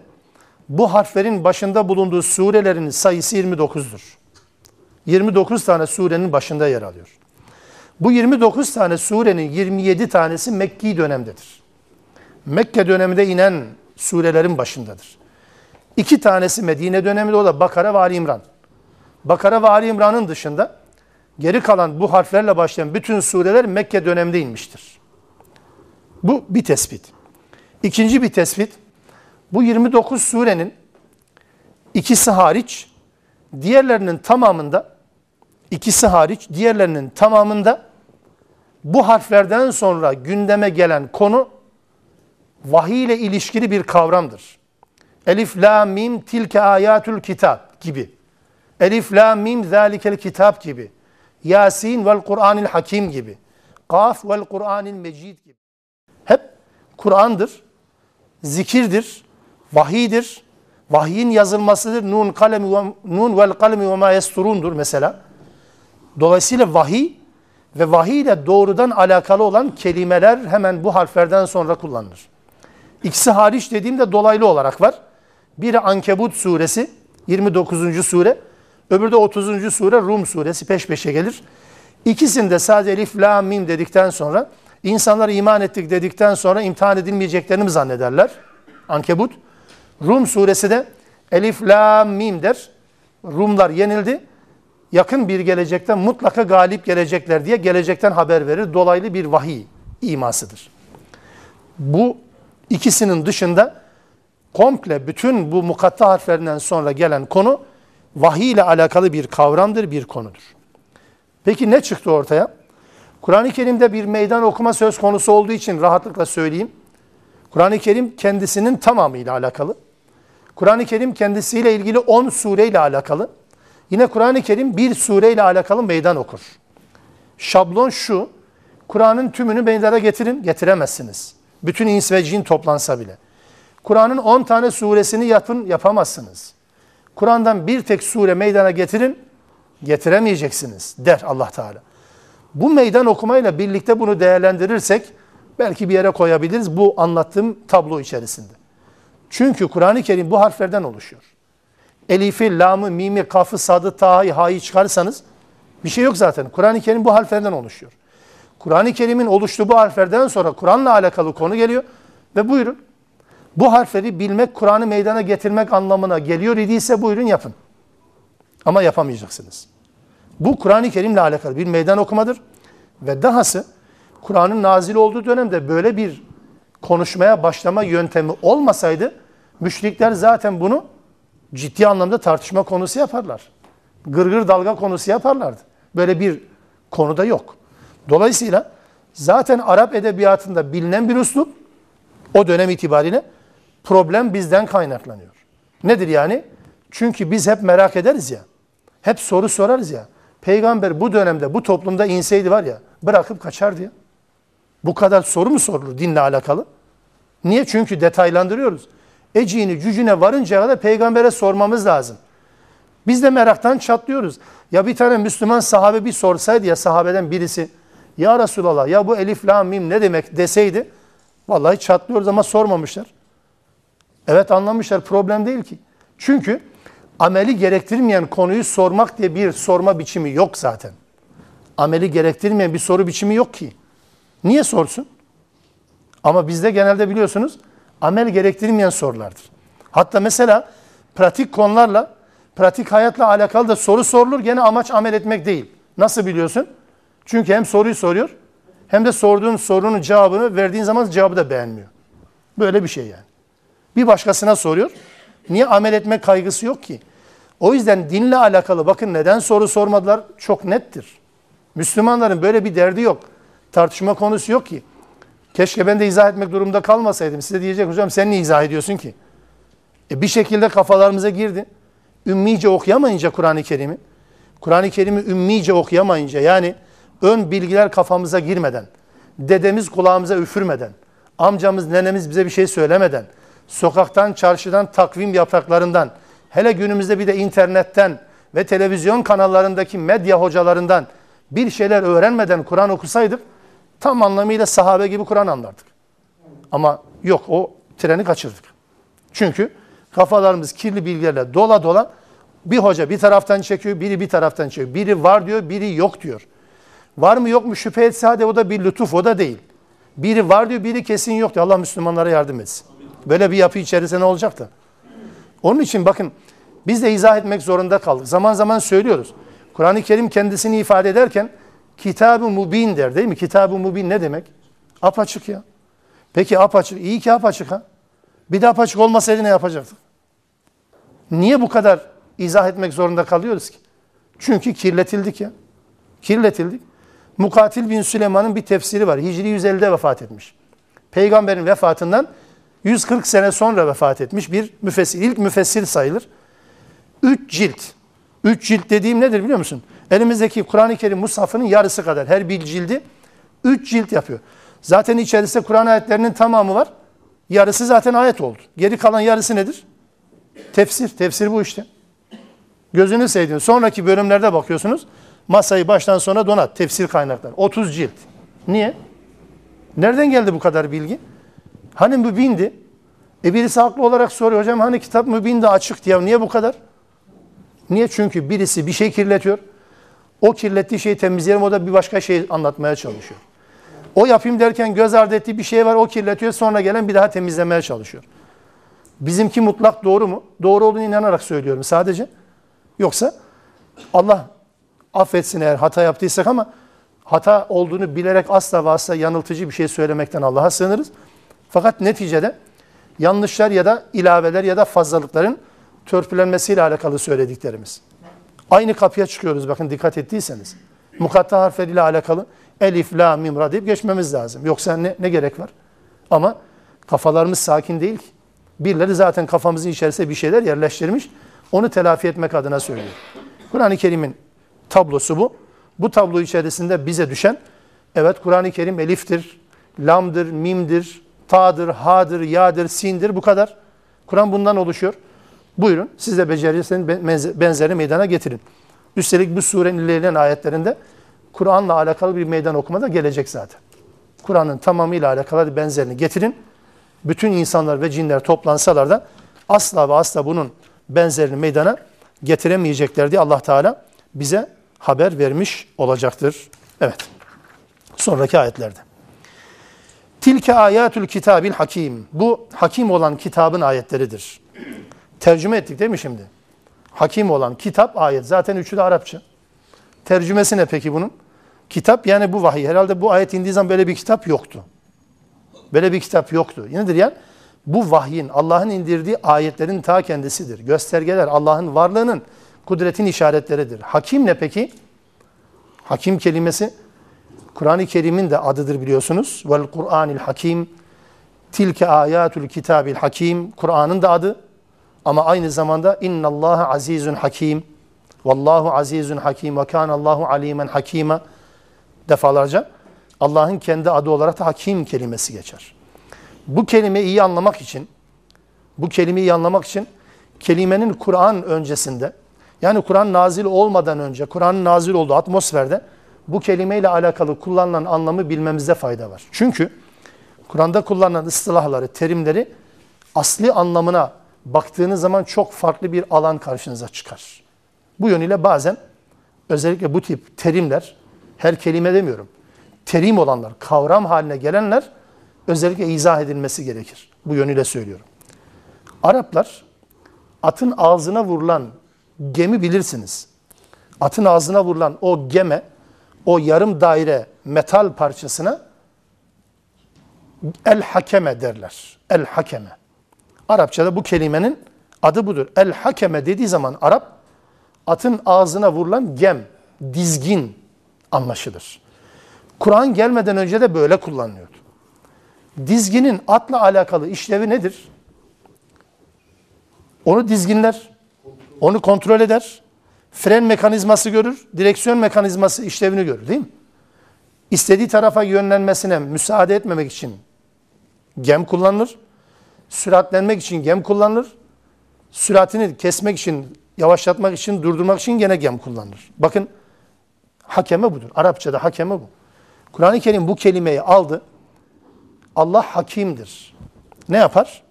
Speaker 1: bu harflerin başında bulunduğu surelerin sayısı 29'dur. 29 tane surenin başında yer alıyor. Bu 29 tane surenin 27 tanesi Mekki dönemdedir. Mekke döneminde inen surelerin başındadır. İki tanesi Medine döneminde o da Bakara ve Ali İmran. Bakara ve Ali İmran'ın dışında geri kalan bu harflerle başlayan bütün sureler Mekke döneminde inmiştir. Bu bir tespit. İkinci bir tespit, bu 29 surenin ikisi hariç diğerlerinin tamamında ikisi hariç diğerlerinin tamamında bu harflerden sonra gündeme gelen konu vahiy ile ilişkili bir kavramdır. Elif, la, mim, tilke ayatul kitap gibi. Elif, la, mim, zalikel kitap gibi. Yasin vel Kur'anil hakim gibi. Kaf vel Kur'anil mecid gibi. Hep Kur'an'dır, zikirdir, vahidir. Vahyin yazılmasıdır. Nun kalemi ve nun vel kalemi ve ma yesturundur mesela. Dolayısıyla vahiy ve vahiy ile doğrudan alakalı olan kelimeler hemen bu harflerden sonra kullanılır. İkisi hariç dediğimde dolaylı olarak var. Biri Ankebut suresi 29. sure, öbürü de 30. sure Rum suresi peş peşe gelir. İkisinde sadece elif, la, mim dedikten sonra İnsanlar iman ettik dedikten sonra imtihan edilmeyeceklerini mi zannederler? Ankebut. Rum suresi de Elif, La, Mim der. Rumlar yenildi. Yakın bir gelecekte mutlaka galip gelecekler diye gelecekten haber verir. Dolaylı bir vahiy imasıdır. Bu ikisinin dışında komple bütün bu mukatta harflerinden sonra gelen konu vahiy ile alakalı bir kavramdır, bir konudur. Peki ne çıktı ortaya? Kur'an-ı Kerim'de bir meydan okuma söz konusu olduğu için rahatlıkla söyleyeyim. Kur'an-ı Kerim kendisinin tamamıyla alakalı. Kur'an-ı Kerim kendisiyle ilgili 10 sureyle alakalı. Yine Kur'an-ı Kerim bir sureyle alakalı meydan okur. Şablon şu, Kur'an'ın tümünü meydana getirin, getiremezsiniz. Bütün ins ve cin toplansa bile. Kur'an'ın 10 tane suresini yapın, yapamazsınız. Kur'an'dan bir tek sure meydana getirin, getiremeyeceksiniz der Allah Teala. Bu meydan okumayla birlikte bunu değerlendirirsek belki bir yere koyabiliriz bu anlattığım tablo içerisinde. Çünkü Kur'an-ı Kerim bu harflerden oluşuyor. Elif'i, lamı, mimi, kafı, sadı, taha'yı, ha'yı çıkarsanız bir şey yok zaten. Kur'an-ı Kerim bu harflerden oluşuyor. Kur'an-ı Kerim'in oluştuğu harflerden sonra Kur'an'la alakalı konu geliyor ve buyurun. Bu harfleri bilmek, Kur'an'ı meydana getirmek anlamına geliyor idiyse buyurun yapın. Ama yapamayacaksınız. Bu Kur'an-ı Kerim'le alakalı bir meydan okumadır. Ve dahası Kur'an'ın nazil olduğu dönemde böyle bir konuşmaya başlama yöntemi olmasaydı müşrikler zaten bunu ciddi anlamda tartışma konusu yaparlar. Gırgır dalga konusu yaparlardı. Böyle bir konuda yok. Dolayısıyla zaten Arap edebiyatında bilinen bir üslup o dönem itibariyle problem bizden kaynaklanıyor. Nedir yani? Çünkü biz hep merak ederiz ya. Hep soru sorarız ya. Peygamber bu dönemde bu toplumda inseydi var ya bırakıp kaçardı ya. Bu kadar soru mu sorulur dinle alakalı? Niye? Çünkü detaylandırıyoruz. Eciğini cücüne varıncaya kadar peygambere sormamız lazım. Biz de meraktan çatlıyoruz. Ya bir tane Müslüman sahabe bir sorsaydı ya sahabeden birisi ya Resulallah ya bu elif la mim ne demek deseydi vallahi çatlıyoruz ama sormamışlar. Evet anlamışlar problem değil ki. Çünkü ameli gerektirmeyen konuyu sormak diye bir sorma biçimi yok zaten. Ameli gerektirmeyen bir soru biçimi yok ki. Niye sorsun? Ama bizde genelde biliyorsunuz amel gerektirmeyen sorulardır. Hatta mesela pratik konularla, pratik hayatla alakalı da soru sorulur. Gene amaç amel etmek değil. Nasıl biliyorsun? Çünkü hem soruyu soruyor hem de sorduğun sorunun cevabını verdiğin zaman cevabı da beğenmiyor. Böyle bir şey yani. Bir başkasına soruyor. Niye amel etme kaygısı yok ki? O yüzden dinle alakalı bakın neden soru sormadılar çok nettir. Müslümanların böyle bir derdi yok. Tartışma konusu yok ki. Keşke ben de izah etmek durumunda kalmasaydım. Size diyecek hocam sen niye izah ediyorsun ki? E bir şekilde kafalarımıza girdi. Ümmice okuyamayınca Kur'an-ı Kerim'i, Kur'an-ı Kerim'i ümmice okuyamayınca yani ön bilgiler kafamıza girmeden, dedemiz kulağımıza üfürmeden, amcamız, nenemiz bize bir şey söylemeden, sokaktan, çarşıdan, takvim yapraklarından, hele günümüzde bir de internetten ve televizyon kanallarındaki medya hocalarından bir şeyler öğrenmeden Kur'an okusaydık, tam anlamıyla sahabe gibi Kur'an anlardık. Ama yok o treni kaçırdık. Çünkü kafalarımız kirli bilgilerle dola dola bir hoca bir taraftan çekiyor, biri bir taraftan çekiyor. Biri var diyor, biri yok diyor. Var mı yok mu şüphe etse hadi o da bir lütuf, o da değil. Biri var diyor, biri kesin yok diyor. Allah Müslümanlara yardım etsin. Böyle bir yapı içerisinde ne olacak da? Onun için bakın biz de izah etmek zorunda kaldık. Zaman zaman söylüyoruz. Kur'an-ı Kerim kendisini ifade ederken kitab-ı mubin der değil mi? Kitab-ı mubin ne demek? Apaçık ya. Peki apaçık. İyi ki apaçık ha. Bir de apaçık olmasaydı ne yapacaktık? Niye bu kadar izah etmek zorunda kalıyoruz ki? Çünkü kirletildik ya. Kirletildik. Mukatil bin Süleyman'ın bir tefsiri var. Hicri 150'de vefat etmiş. Peygamberin vefatından 140 sene sonra vefat etmiş bir müfessir. İlk müfessir sayılır. Üç cilt. Üç cilt dediğim nedir biliyor musun? Elimizdeki Kur'an-ı Kerim mushafının yarısı kadar. Her bir cildi üç cilt yapıyor. Zaten içerisinde Kur'an ayetlerinin tamamı var. Yarısı zaten ayet oldu. Geri kalan yarısı nedir? Tefsir. Tefsir bu işte. Gözünü sevdiğin. Sonraki bölümlerde bakıyorsunuz. Masayı baştan sona donat. Tefsir kaynaklar. 30 cilt. Niye? Nereden geldi bu kadar bilgi? Hani mübindi? E birisi haklı olarak soruyor. Hocam hani kitap mübindi açık diye. Niye bu kadar? Niye? Çünkü birisi bir şey kirletiyor. O kirlettiği şeyi temizleyelim. O da bir başka şey anlatmaya çalışıyor. O yapayım derken göz ardı ettiği bir şey var o kirletiyor sonra gelen bir daha temizlemeye çalışıyor. Bizimki mutlak doğru mu? Doğru olduğunu inanarak söylüyorum sadece. Yoksa Allah affetsin eğer hata yaptıysak ama hata olduğunu bilerek asla ve asla yanıltıcı bir şey söylemekten Allah'a sığınırız. Fakat neticede yanlışlar ya da ilaveler ya da fazlalıkların törpülenmesiyle alakalı söylediklerimiz. Aynı kapıya çıkıyoruz bakın dikkat ettiyseniz. Mukatta harfleriyle alakalı elif, la, mim, ra deyip geçmemiz lazım. Yoksa ne, ne gerek var? Ama kafalarımız sakin değil ki. Birileri zaten kafamızın içerisinde bir şeyler yerleştirmiş. Onu telafi etmek adına söylüyor. Kur'an-ı Kerim'in tablosu bu. Bu tablo içerisinde bize düşen, evet Kur'an-ı Kerim eliftir, lamdır, mimdir, ta'dır, ha'dır, ya'dır, sindir bu kadar. Kur'an bundan oluşuyor. Buyurun siz de becerirseniz benzeri meydana getirin. Üstelik bu surenin ilerleyen ayetlerinde Kur'an'la alakalı bir meydan okuma da gelecek zaten. Kur'an'ın tamamıyla alakalı benzerini getirin. Bütün insanlar ve cinler toplansalar da asla ve asla bunun benzerini meydana getiremeyecekler diye Allah Teala bize haber vermiş olacaktır. Evet. Sonraki ayetlerde. Tilke ayatül kitabil hakim. Bu hakim olan kitabın ayetleridir. Tercüme ettik değil mi şimdi? Hakim olan kitap ayet. Zaten üçü de Arapça. Tercümesi ne peki bunun? Kitap yani bu vahiy. Herhalde bu ayet indiği zaman böyle bir kitap yoktu. Böyle bir kitap yoktu. Nedir yani? Bu vahyin, Allah'ın indirdiği ayetlerin ta kendisidir. Göstergeler, Allah'ın varlığının, kudretin işaretleridir. Hakim ne peki? Hakim kelimesi Kur'an-ı Kerim'in de adıdır biliyorsunuz. Vel Kur'anil Hakim. Tilke ayatul kitabil hakim. Kur'an'ın da adı. Ama aynı zamanda innallaha azizun hakim. Vallahu azizun hakim ve Allahu alimen hakima defalarca Allah'ın kendi adı olarak da hakim kelimesi geçer. Bu kelimeyi iyi anlamak için bu kelimeyi iyi anlamak için kelimenin Kur'an öncesinde yani Kur'an nazil olmadan önce Kur'an'ın nazil olduğu atmosferde bu kelimeyle alakalı kullanılan anlamı bilmemizde fayda var. Çünkü Kur'an'da kullanılan ıstılahları, terimleri asli anlamına baktığınız zaman çok farklı bir alan karşınıza çıkar. Bu yönüyle bazen özellikle bu tip terimler, her kelime demiyorum, terim olanlar, kavram haline gelenler özellikle izah edilmesi gerekir. Bu yönüyle söylüyorum. Araplar atın ağzına vurulan gemi bilirsiniz. Atın ağzına vurulan o geme, o yarım daire metal parçasına el hakeme derler. El hakeme. Arapçada bu kelimenin adı budur. El hakeme dediği zaman Arap atın ağzına vurulan gem, dizgin anlaşılır. Kur'an gelmeden önce de böyle kullanılıyordu. Dizginin atla alakalı işlevi nedir? Onu dizginler, onu kontrol eder, fren mekanizması görür, direksiyon mekanizması işlevini görür değil mi? İstediği tarafa yönlenmesine müsaade etmemek için gem kullanılır. Süratlenmek için gem kullanılır. Süratini kesmek için, yavaşlatmak için, durdurmak için gene gem kullanılır. Bakın hakeme budur. Arapçada hakeme bu. Kur'an-ı Kerim bu kelimeyi aldı. Allah hakimdir. Ne yapar?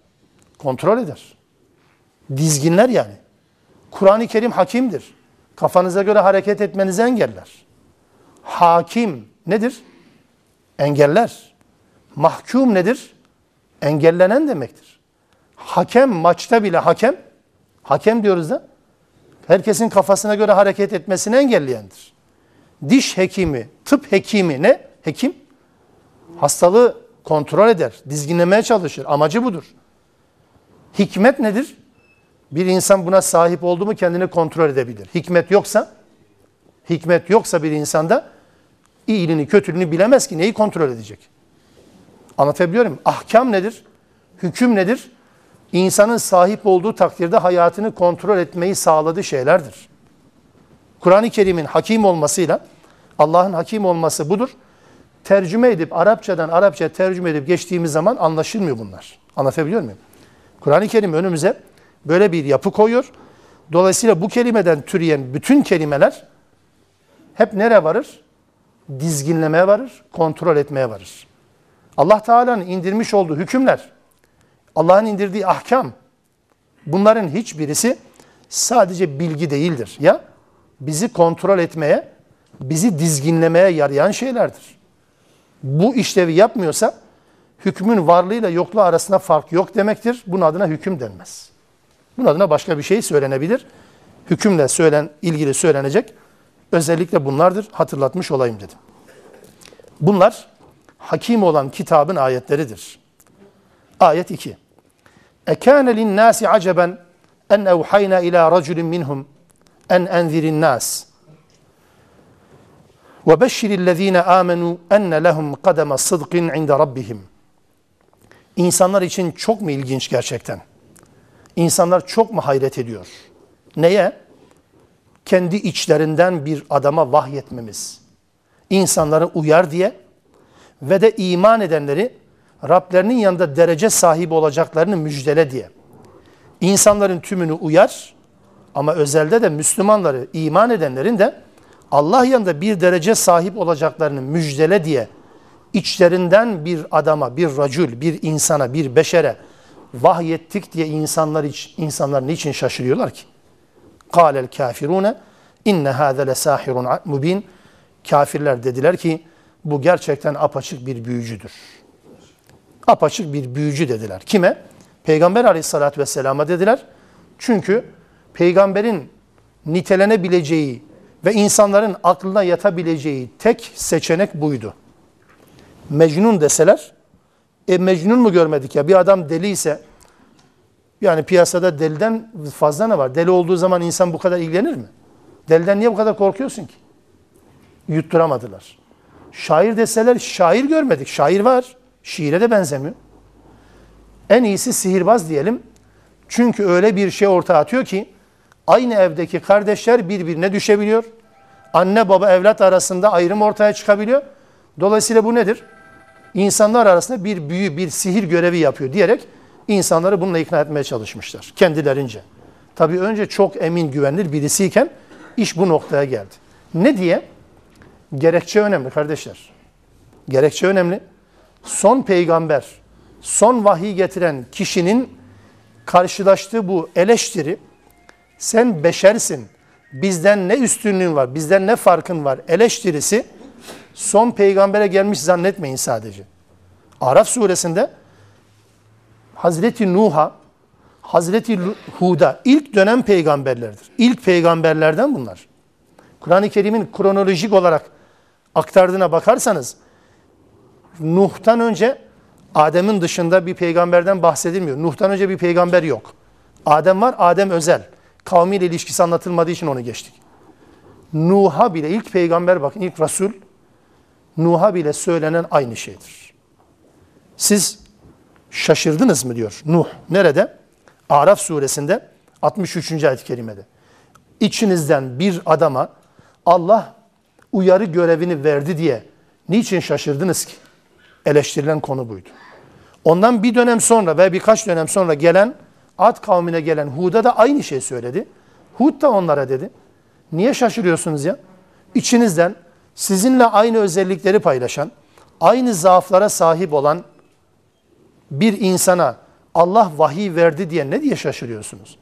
Speaker 1: Kontrol eder. Dizginler yani. Kur'an-ı Kerim hakimdir. Kafanıza göre hareket etmenizi engeller. Hakim nedir? Engeller. Mahkum nedir? Engellenen demektir. Hakem maçta bile hakem, hakem diyoruz da herkesin kafasına göre hareket etmesini engelleyendir. Diş hekimi, tıp hekimi ne? Hekim hastalığı kontrol eder, dizginlemeye çalışır. Amacı budur. Hikmet nedir? Bir insan buna sahip oldu mu kendini kontrol edebilir. Hikmet yoksa, hikmet yoksa bir insanda iyiliğini, kötülüğünü bilemez ki neyi kontrol edecek? Anlatabiliyor muyum? Ahkam nedir? Hüküm nedir? İnsanın sahip olduğu takdirde hayatını kontrol etmeyi sağladığı şeylerdir. Kur'an-ı Kerim'in hakim olmasıyla Allah'ın hakim olması budur. Tercüme edip Arapçadan Arapça tercüme edip geçtiğimiz zaman anlaşılmıyor bunlar. Anlatabiliyor muyum? Kur'an-ı Kerim önümüze böyle bir yapı koyuyor. Dolayısıyla bu kelimeden türeyen bütün kelimeler hep nereye varır? Dizginlemeye varır, kontrol etmeye varır. Allah Teala'nın indirmiş olduğu hükümler, Allah'ın indirdiği ahkam, bunların hiçbirisi sadece bilgi değildir. Ya bizi kontrol etmeye, bizi dizginlemeye yarayan şeylerdir. bu işlevi yapmıyorsa hükmün varlığıyla yokluğu arasında fark yok demektir. Bunun adına hüküm denmez. Bunun adına başka bir şey söylenebilir. Hükümle söylen, ilgili söylenecek özellikle bunlardır. Hatırlatmış olayım dedim. Bunlar hakim olan kitabın ayetleridir. Ayet 2. Ekâne linnâsi aceben en evhayna ila raculin minhum en enzirin nas. Ve beşşirillezîne âmenû enne lehum kademe sıdkın inde rabbihim. İnsanlar için çok mu ilginç gerçekten? İnsanlar çok mu hayret ediyor? Neye? Kendi içlerinden bir adama vahyetmemiz. İnsanları uyar diye ve de iman edenleri Rablerinin yanında derece sahibi olacaklarını müjdele diye. İnsanların tümünü uyar ama özelde de Müslümanları, iman edenlerin de Allah yanında bir derece sahip olacaklarını müjdele diye içlerinden bir adama, bir racül, bir insana, bir beşere vahyettik diye insanlar iç, insanlar niçin şaşırıyorlar ki? Kâlel kafirune inne hâze lesâhirun mubin. Kafirler dediler ki bu gerçekten apaçık bir büyücüdür. Apaçık bir büyücü dediler. Kime? Peygamber aleyhissalatü vesselama dediler. Çünkü peygamberin nitelenebileceği ve insanların aklına yatabileceği tek seçenek buydu. Mecnun deseler, e Mecnun mu görmedik ya? Bir adam deli ise, yani piyasada deliden fazla ne var? Deli olduğu zaman insan bu kadar ilgilenir mi? Deliden niye bu kadar korkuyorsun ki? Yutturamadılar. Şair deseler şair görmedik. Şair var. Şiire de benzemiyor. En iyisi sihirbaz diyelim. Çünkü öyle bir şey ortaya atıyor ki aynı evdeki kardeşler birbirine düşebiliyor. Anne baba evlat arasında ayrım ortaya çıkabiliyor. Dolayısıyla bu nedir? İnsanlar arasında bir büyü, bir sihir görevi yapıyor diyerek insanları bununla ikna etmeye çalışmışlar kendilerince. Tabii önce çok emin güvenilir birisiyken iş bu noktaya geldi. Ne diye? Gerekçe önemli kardeşler. Gerekçe önemli. Son peygamber, son vahiy getiren kişinin karşılaştığı bu eleştiri sen beşersin, bizden ne üstünlüğün var, bizden ne farkın var eleştirisi son peygambere gelmiş zannetmeyin sadece. Araf suresinde Hazreti Nuh'a, Hazreti Hud'a ilk dönem peygamberlerdir. İlk peygamberlerden bunlar. Kur'an-ı Kerim'in kronolojik olarak aktardığına bakarsanız Nuh'tan önce Adem'in dışında bir peygamberden bahsedilmiyor. Nuh'tan önce bir peygamber yok. Adem var, Adem özel. Kavmiyle ilişkisi anlatılmadığı için onu geçtik. Nuh'a bile ilk peygamber bakın ilk Resul Nuh'a bile söylenen aynı şeydir. Siz şaşırdınız mı diyor Nuh. Nerede? Araf suresinde 63. ayet-i kerimede. İçinizden bir adama Allah uyarı görevini verdi diye niçin şaşırdınız ki? Eleştirilen konu buydu. Ondan bir dönem sonra ve birkaç dönem sonra gelen Ad kavmine gelen Hud'a da aynı şey söyledi. Hud da onlara dedi. Niye şaşırıyorsunuz ya? İçinizden sizinle aynı özellikleri paylaşan, aynı zaaflara sahip olan bir insana Allah vahiy verdi diye ne diye şaşırıyorsunuz?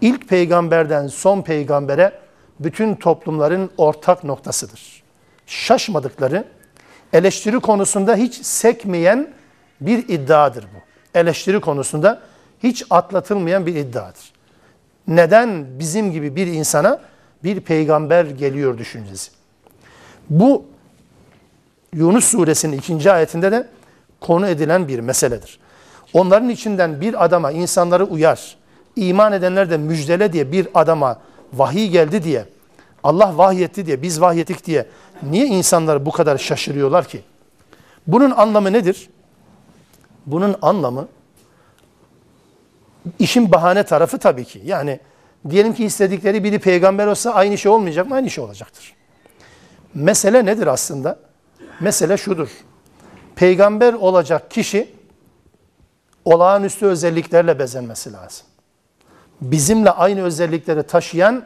Speaker 1: İlk peygamberden son peygambere bütün toplumların ortak noktasıdır. Şaşmadıkları, eleştiri konusunda hiç sekmeyen bir iddiadır bu. Eleştiri konusunda hiç atlatılmayan bir iddiadır. Neden bizim gibi bir insana bir peygamber geliyor düşüncesi? Bu Yunus suresinin ikinci ayetinde de konu edilen bir meseledir. Onların içinden bir adama insanları uyar, iman edenler de müjdele diye bir adama vahiy geldi diye, Allah vahyetti diye, biz vahyettik diye niye insanlar bu kadar şaşırıyorlar ki? Bunun anlamı nedir? Bunun anlamı işin bahane tarafı tabii ki. Yani diyelim ki istedikleri biri peygamber olsa aynı şey olmayacak mı? Aynı şey olacaktır. Mesele nedir aslında? Mesele şudur. Peygamber olacak kişi olağanüstü özelliklerle bezenmesi lazım. Bizimle aynı özellikleri taşıyan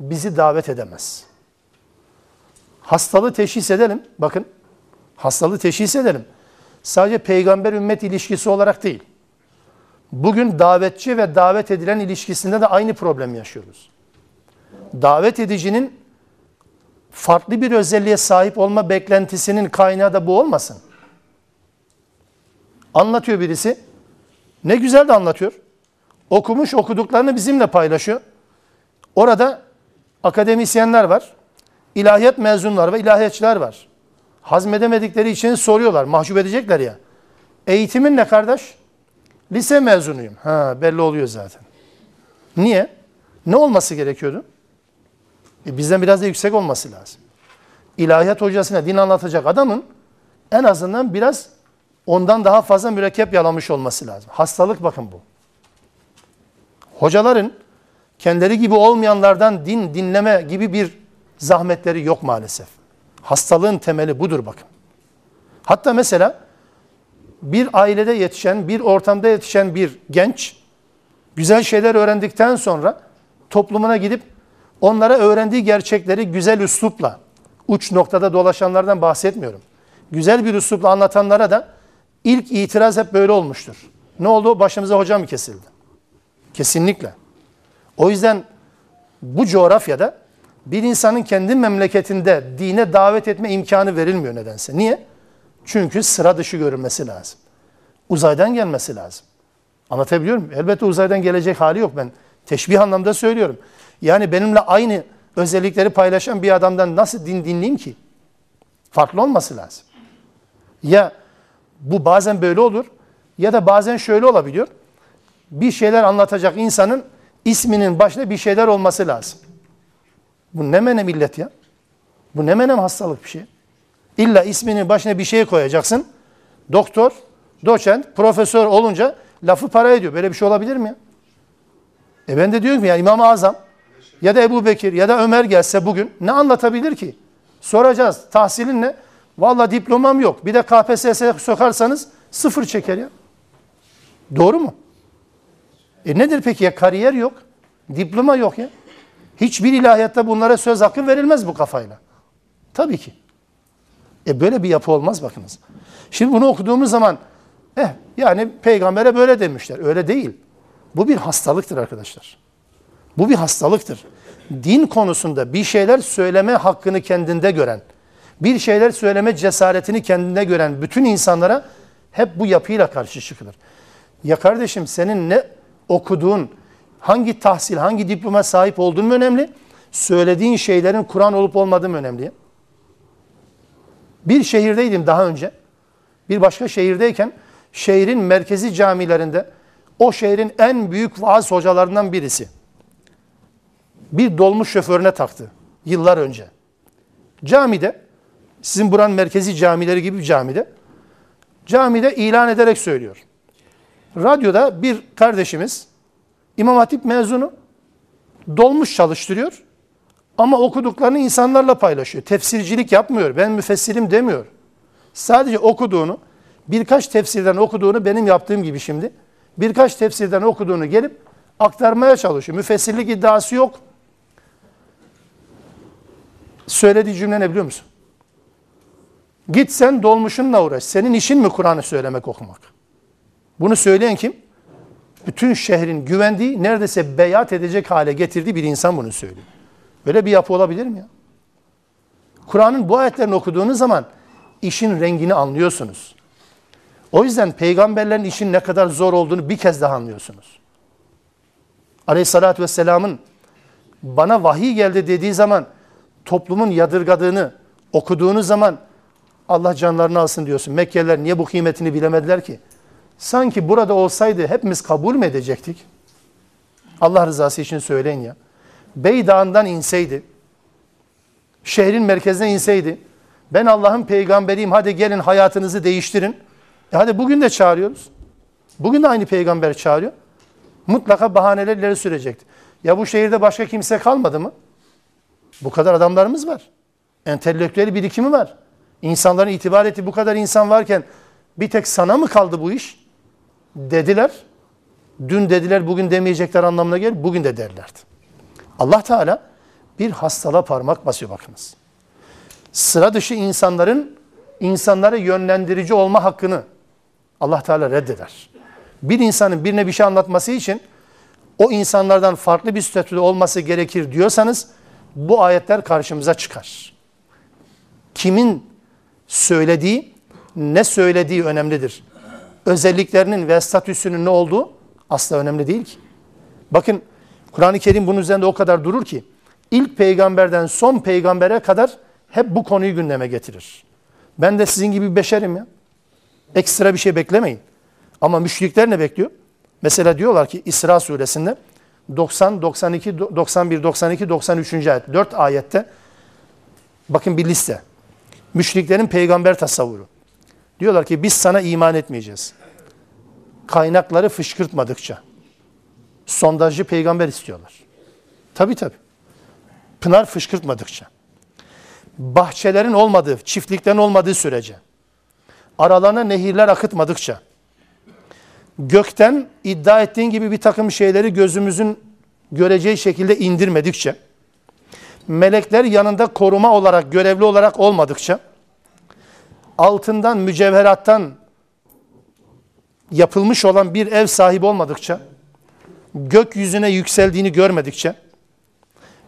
Speaker 1: bizi davet edemez. Hastalığı teşhis edelim. Bakın. Hastalığı teşhis edelim. Sadece peygamber ümmet ilişkisi olarak değil. Bugün davetçi ve davet edilen ilişkisinde de aynı problem yaşıyoruz. Davet edicinin farklı bir özelliğe sahip olma beklentisinin kaynağı da bu olmasın. Anlatıyor birisi. Ne güzel de anlatıyor. Okumuş okuduklarını bizimle paylaşıyor. Orada akademisyenler var. ilahiyat mezunlar ve ilahiyatçılar var. Hazmedemedikleri için soruyorlar. Mahcup edecekler ya. Eğitimin ne kardeş? Lise mezunuyum. Ha belli oluyor zaten. Niye? Ne olması gerekiyordu? E bizden biraz da yüksek olması lazım. İlahiyat hocasına din anlatacak adamın en azından biraz ondan daha fazla mürekkep yalamış olması lazım. Hastalık bakın bu. Hocaların kendileri gibi olmayanlardan din dinleme gibi bir zahmetleri yok maalesef. Hastalığın temeli budur bakın. Hatta mesela bir ailede yetişen, bir ortamda yetişen bir genç güzel şeyler öğrendikten sonra toplumuna gidip onlara öğrendiği gerçekleri güzel üslupla, uç noktada dolaşanlardan bahsetmiyorum. Güzel bir üslupla anlatanlara da ilk itiraz hep böyle olmuştur. Ne oldu? Başımıza hocam mı kesildi? Kesinlikle. O yüzden bu coğrafyada bir insanın kendi memleketinde dine davet etme imkanı verilmiyor nedense. Niye? Çünkü sıra dışı görünmesi lazım. Uzaydan gelmesi lazım. Anlatabiliyor muyum? Elbette uzaydan gelecek hali yok ben. Teşbih anlamda söylüyorum. Yani benimle aynı özellikleri paylaşan bir adamdan nasıl din dinleyeyim ki? Farklı olması lazım. Ya bu bazen böyle olur ya da bazen şöyle olabiliyor. Bir şeyler anlatacak insanın isminin başında bir şeyler olması lazım. Bu ne menem millet ya? Bu ne menem hastalık bir şey. İlla isminin başına bir şey koyacaksın. Doktor, doçent, profesör olunca lafı para ediyor. Böyle bir şey olabilir mi ya? E ben de diyorum ki ya İmam-ı Azam ya da Ebu Bekir ya da Ömer gelse bugün ne anlatabilir ki? Soracağız. Tahsilin ne? Valla diplomam yok. Bir de KPSS'ye sokarsanız sıfır çeker ya. Doğru mu? E nedir peki ya? Kariyer yok. Diploma yok ya. Hiçbir ilahiyatta bunlara söz hakkı verilmez bu kafayla. Tabii ki. E böyle bir yapı olmaz bakınız. Şimdi bunu okuduğumuz zaman eh yani peygambere böyle demişler. Öyle değil. Bu bir hastalıktır arkadaşlar. Bu bir hastalıktır. Din konusunda bir şeyler söyleme hakkını kendinde gören, bir şeyler söyleme cesaretini kendinde gören bütün insanlara hep bu yapıyla karşı çıkılır. Ya kardeşim senin ne okuduğun, hangi tahsil, hangi diploma sahip olduğun mu önemli? Söylediğin şeylerin Kur'an olup olmadığı mı önemli? Bir şehirdeydim daha önce. Bir başka şehirdeyken şehrin merkezi camilerinde o şehrin en büyük vaaz hocalarından birisi bir dolmuş şoförüne taktı yıllar önce. Camide sizin buranın merkezi camileri gibi bir camide camide ilan ederek söylüyor. Radyoda bir kardeşimiz İmam Hatip mezunu dolmuş çalıştırıyor ama okuduklarını insanlarla paylaşıyor. Tefsircilik yapmıyor. Ben müfessirim demiyor. Sadece okuduğunu birkaç tefsirden okuduğunu benim yaptığım gibi şimdi birkaç tefsirden okuduğunu gelip aktarmaya çalışıyor. Müfessirlik iddiası yok. Söylediği cümle ne biliyor musun? Git sen dolmuşunla uğraş. Senin işin mi Kur'an'ı söylemek, okumak? Bunu söyleyen kim? Bütün şehrin güvendiği, neredeyse beyat edecek hale getirdiği bir insan bunu söylüyor. Böyle bir yapı olabilir mi ya? Kur'an'ın bu ayetlerini okuduğunuz zaman işin rengini anlıyorsunuz. O yüzden peygamberlerin işin ne kadar zor olduğunu bir kez daha anlıyorsunuz. Aleyhissalatü vesselamın bana vahiy geldi dediği zaman toplumun yadırgadığını okuduğunuz zaman Allah canlarını alsın diyorsun. Mekkeliler niye bu kıymetini bilemediler ki? Sanki burada olsaydı hepimiz kabul mü edecektik? Allah rızası için söyleyin ya. Beydağ'ından inseydi, şehrin merkezine inseydi, ben Allah'ın peygamberiyim hadi gelin hayatınızı değiştirin. E hadi bugün de çağırıyoruz. Bugün de aynı peygamber çağırıyor. Mutlaka bahaneler ileri sürecekti. Ya bu şehirde başka kimse kalmadı mı? Bu kadar adamlarımız var. Entelektüel birikimi var. İnsanların itibar ettiği bu kadar insan varken bir tek sana mı kaldı bu iş? Dediler. Dün dediler bugün demeyecekler anlamına gelir. Bugün de derlerdi. Allah Teala bir hastalığa parmak basıyor bakınız. Sıra dışı insanların insanları yönlendirici olma hakkını Allah Teala reddeder. Bir insanın birine bir şey anlatması için o insanlardan farklı bir statüde olması gerekir diyorsanız bu ayetler karşımıza çıkar. Kimin söylediği, ne söylediği önemlidir. özelliklerinin ve statüsünün ne olduğu asla önemli değil ki. Bakın Kur'an-ı Kerim bunun üzerinde o kadar durur ki ilk peygamberden son peygambere kadar hep bu konuyu gündeme getirir. Ben de sizin gibi beşerim ya. Ekstra bir şey beklemeyin. Ama müşrikler ne bekliyor? Mesela diyorlar ki İsra suresinde 90, 92, 91, 92, 93. ayet. 4 ayette bakın bir liste. Müşriklerin peygamber tasavvuru. Diyorlar ki biz sana iman etmeyeceğiz. Kaynakları fışkırtmadıkça. Sondajcı peygamber istiyorlar. Tabii tabii. Pınar fışkırtmadıkça. Bahçelerin olmadığı, çiftliklerin olmadığı sürece. Aralarına nehirler akıtmadıkça. Gökten iddia ettiğin gibi bir takım şeyleri gözümüzün göreceği şekilde indirmedikçe. Melekler yanında koruma olarak, görevli olarak olmadıkça altından, mücevherattan yapılmış olan bir ev sahibi olmadıkça, gökyüzüne yükseldiğini görmedikçe,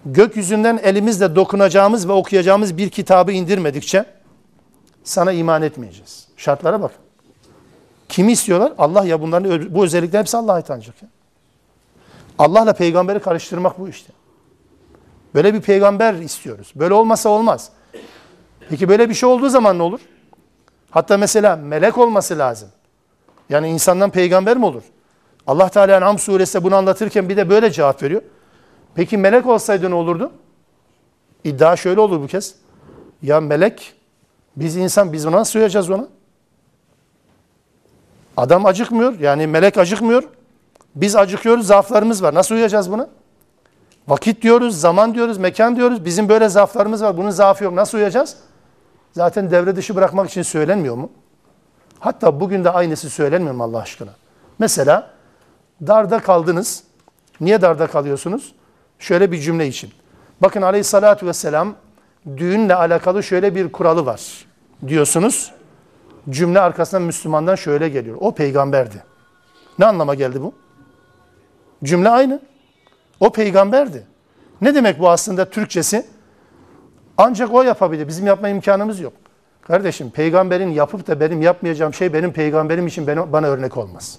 Speaker 1: gökyüzünden elimizle dokunacağımız ve okuyacağımız bir kitabı indirmedikçe sana iman etmeyeceğiz. Şartlara bak. Kimi istiyorlar? Allah ya bunların bu özellikler hepsi Allah'a ancak. Ya. Allah'la peygamberi karıştırmak bu işte. Böyle bir peygamber istiyoruz. Böyle olmasa olmaz. Peki böyle bir şey olduğu zaman ne olur? Hatta mesela melek olması lazım. Yani insandan peygamber mi olur? Allah Teala En'am suresinde bunu anlatırken bir de böyle cevap veriyor. Peki melek olsaydı ne olurdu? İddia şöyle olur bu kez. Ya melek, biz insan, biz ona nasıl uyacağız ona? Adam acıkmıyor, yani melek acıkmıyor. Biz acıkıyoruz, zaaflarımız var. Nasıl uyacağız buna? Vakit diyoruz, zaman diyoruz, mekan diyoruz. Bizim böyle zaaflarımız var, bunun zaafı yok. Nasıl uyacağız? Zaten devre dışı bırakmak için söylenmiyor mu? Hatta bugün de aynısı söylenmiyor mu Allah aşkına? Mesela darda kaldınız. Niye darda kalıyorsunuz? Şöyle bir cümle için. Bakın aleyhissalatü vesselam düğünle alakalı şöyle bir kuralı var diyorsunuz. Cümle arkasından Müslümandan şöyle geliyor. O peygamberdi. Ne anlama geldi bu? Cümle aynı. O peygamberdi. Ne demek bu aslında Türkçesi? Ancak o yapabilir. Bizim yapma imkanımız yok. Kardeşim peygamberin yapıp da benim yapmayacağım şey benim peygamberim için bana, örnek olmaz.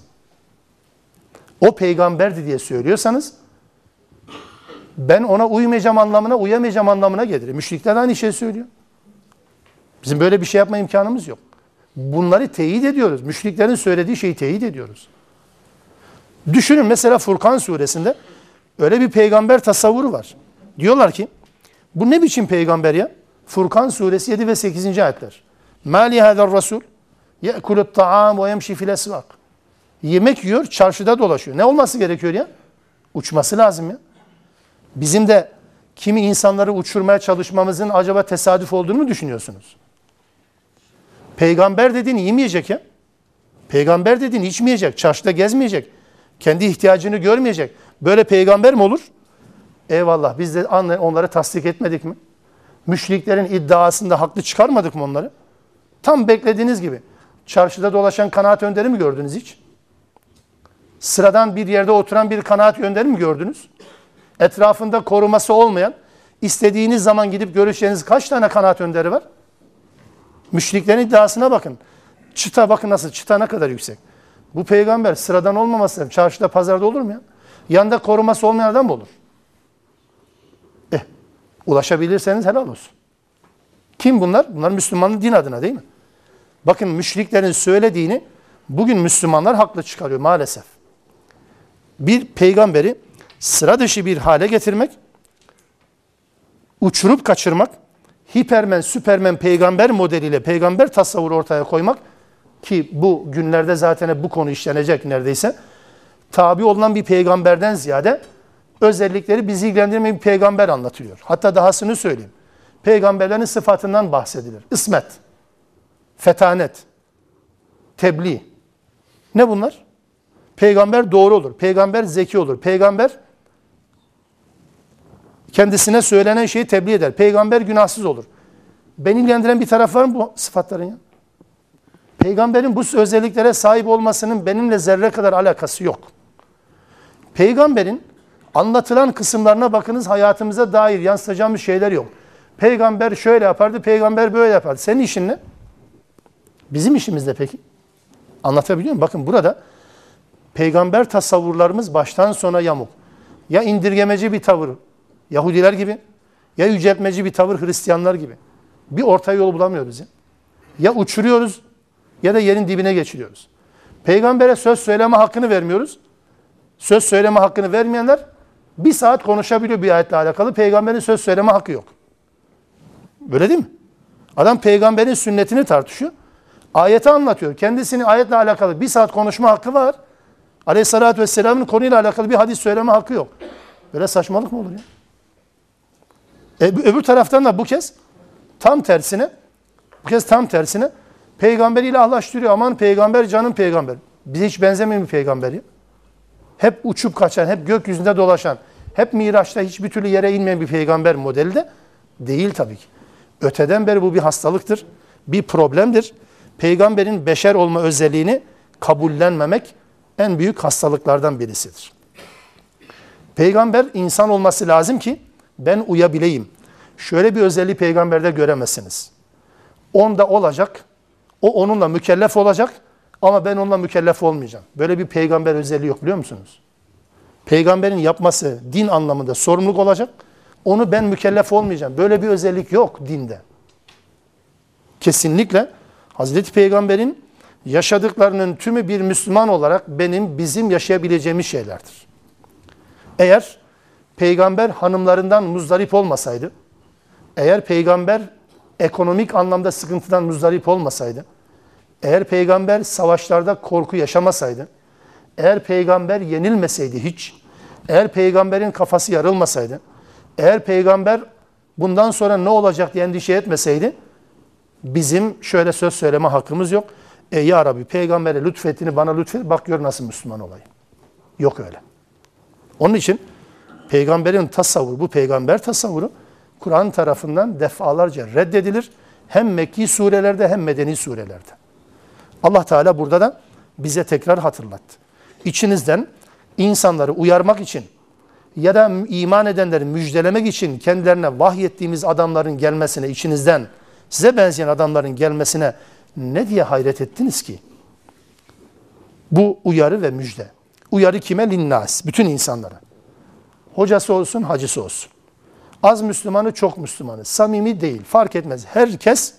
Speaker 1: O peygamberdi diye söylüyorsanız ben ona uymayacağım anlamına, uyamayacağım anlamına gelir. Müşrikler aynı şey söylüyor. Bizim böyle bir şey yapma imkanımız yok. Bunları teyit ediyoruz. Müşriklerin söylediği şeyi teyit ediyoruz. Düşünün mesela Furkan suresinde öyle bir peygamber tasavvuru var. Diyorlar ki bu ne biçim peygamber ya? Furkan suresi 7 ve 8. ayetler. Ma li hadar rasul ye'kulut ta'am ve yemşi fil esvak. Yemek yiyor, çarşıda dolaşıyor. Ne olması gerekiyor ya? Uçması lazım ya. Bizim de kimi insanları uçurmaya çalışmamızın acaba tesadüf olduğunu mu düşünüyorsunuz? Peygamber dediğin yemeyecek ya. Peygamber dediğin içmeyecek, çarşıda gezmeyecek. Kendi ihtiyacını görmeyecek. Böyle peygamber mi olur? Eyvallah biz de onları tasdik etmedik mi? Müşriklerin iddiasında haklı çıkarmadık mı onları? Tam beklediğiniz gibi. Çarşıda dolaşan kanaat önderi mi gördünüz hiç? Sıradan bir yerde oturan bir kanaat önderi mi gördünüz? Etrafında koruması olmayan, istediğiniz zaman gidip görüşeceğiniz kaç tane kanaat önderi var? Müşriklerin iddiasına bakın. Çıta bakın nasıl, çıta ne kadar yüksek. Bu peygamber sıradan olmaması lazım. Çarşıda, pazarda olur mu ya? Yanında koruması olmayan adam mı olur? Eh, ulaşabilirseniz helal olsun. Kim bunlar? Bunlar Müslümanın din adına değil mi? Bakın müşriklerin söylediğini bugün Müslümanlar haklı çıkarıyor maalesef. Bir peygamberi sıra dışı bir hale getirmek, uçurup kaçırmak, hipermen, süpermen peygamber modeliyle peygamber tasavvuru ortaya koymak ki bu günlerde zaten bu konu işlenecek neredeyse. Tabi olunan bir peygamberden ziyade özellikleri bizi ilgilendirmeyen bir peygamber anlatılıyor. Hatta dahasını söyleyeyim. Peygamberlerin sıfatından bahsedilir. İsmet, fetanet, tebliğ. Ne bunlar? Peygamber doğru olur. Peygamber zeki olur. Peygamber kendisine söylenen şeyi tebliğ eder. Peygamber günahsız olur. Beni ilgilendiren bir taraf var mı bu sıfatların ya? Peygamberin bu özelliklere sahip olmasının benimle zerre kadar alakası yok. Peygamberin anlatılan kısımlarına bakınız hayatımıza dair yansıtacağımız şeyler yok. Peygamber şöyle yapardı, peygamber böyle yapardı. Senin işin ne? Bizim işimiz ne peki? Anlatabiliyor muyum? Bakın burada peygamber tasavvurlarımız baştan sona yamuk. Ya indirgemeci bir tavır Yahudiler gibi ya yüceltmeci bir tavır Hristiyanlar gibi. Bir orta yol bulamıyoruz ya. Ya uçuruyoruz ya da yerin dibine geçiriyoruz. Peygambere söz söyleme hakkını vermiyoruz. Söz söyleme hakkını vermeyenler bir saat konuşabiliyor bir ayetle alakalı. Peygamberin söz söyleme hakkı yok. Böyle değil mi? Adam peygamberin sünnetini tartışıyor. Ayeti anlatıyor. Kendisinin ayetle alakalı bir saat konuşma hakkı var. Aleyhissalatü vesselamın konuyla alakalı bir hadis söyleme hakkı yok. Böyle saçmalık mı olur ya? E, öbür taraftan da bu kez tam tersine bu kez tam tersine peygamberiyle Allah'laştırıyor. Aman peygamber canım peygamber. Bize hiç benzemeyen bir peygamber ya. Hep uçup kaçan, hep gökyüzünde dolaşan, hep Miraç'ta hiçbir türlü yere inmeyen bir peygamber modeli de değil tabii ki. Öteden beri bu bir hastalıktır, bir problemdir. Peygamberin beşer olma özelliğini kabullenmemek en büyük hastalıklardan birisidir. Peygamber insan olması lazım ki ben uyabileyim. Şöyle bir özelliği peygamberde göremezsiniz. Onda olacak, o onunla mükellef olacak ama ben onunla mükellef olmayacağım. Böyle bir peygamber özelliği yok biliyor musunuz? Peygamberin yapması din anlamında sorumluluk olacak. Onu ben mükellef olmayacağım. Böyle bir özellik yok dinde. Kesinlikle Hazreti Peygamber'in yaşadıklarının tümü bir Müslüman olarak benim, bizim yaşayabileceğimiz şeylerdir. Eğer peygamber hanımlarından muzdarip olmasaydı, eğer peygamber ekonomik anlamda sıkıntıdan muzdarip olmasaydı, eğer peygamber savaşlarda korku yaşamasaydı, eğer peygamber yenilmeseydi hiç, eğer peygamberin kafası yarılmasaydı, eğer peygamber bundan sonra ne olacak diye endişe etmeseydi, bizim şöyle söz söyleme hakkımız yok. E ya Rabbi peygambere lütfetini bana lütfet, bak gör nasıl Müslüman olayım. Yok öyle. Onun için peygamberin tasavvuru, bu peygamber tasavvuru Kur'an tarafından defalarca reddedilir. Hem Mekki surelerde hem Medeni surelerde. Allah Teala burada da bize tekrar hatırlattı. İçinizden insanları uyarmak için ya da iman edenleri müjdelemek için kendilerine vahyettiğimiz adamların gelmesine, içinizden size benzeyen adamların gelmesine ne diye hayret ettiniz ki? Bu uyarı ve müjde. Uyarı kime? Linnas. Bütün insanlara. Hocası olsun, hacısı olsun. Az Müslümanı, çok Müslümanı. Samimi değil, fark etmez. Herkes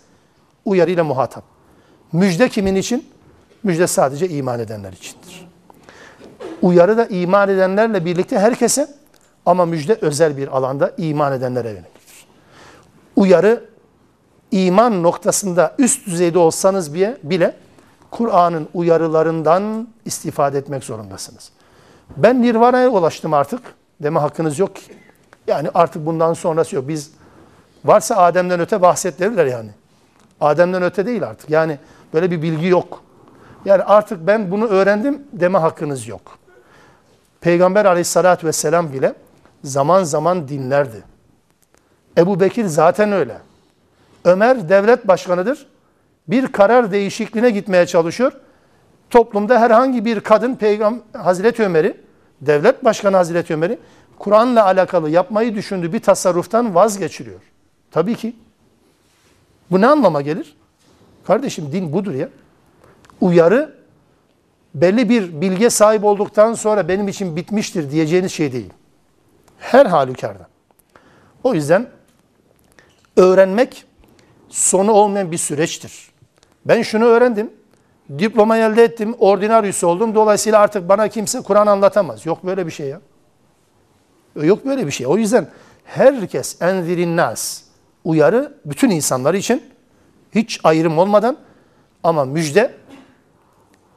Speaker 1: uyarıyla muhatap. Müjde kimin için? Müjde sadece iman edenler içindir. Uyarı da iman edenlerle birlikte herkese ama müjde özel bir alanda iman edenlere yöneliktir. Uyarı iman noktasında üst düzeyde olsanız bile Kur'an'ın uyarılarından istifade etmek zorundasınız. Ben nirvana'ya ulaştım artık deme hakkınız yok ki. Yani artık bundan sonrası yok. Biz varsa Adem'den öte bahset derler yani. Adem'den öte değil artık. Yani böyle bir bilgi yok. Yani artık ben bunu öğrendim deme hakkınız yok. Peygamber aleyhissalatü vesselam bile zaman zaman dinlerdi. Ebu Bekir zaten öyle. Ömer devlet başkanıdır. Bir karar değişikliğine gitmeye çalışıyor. Toplumda herhangi bir kadın Peygamber Hazreti Ömer'i, devlet başkanı Hazreti Ömer'i Kur'an'la alakalı yapmayı düşündüğü bir tasarruftan vazgeçiriyor. Tabii ki. Bu ne anlama gelir? Kardeşim din budur ya. Uyarı belli bir bilge sahip olduktan sonra benim için bitmiştir diyeceğiniz şey değil. Her halükarda. O yüzden öğrenmek sonu olmayan bir süreçtir. Ben şunu öğrendim. Diploma elde ettim, ordinaryüs oldum. Dolayısıyla artık bana kimse Kur'an anlatamaz. Yok böyle bir şey ya. Yok böyle bir şey. O yüzden herkes enzirin nas uyarı bütün insanlar için hiç ayrım olmadan ama müjde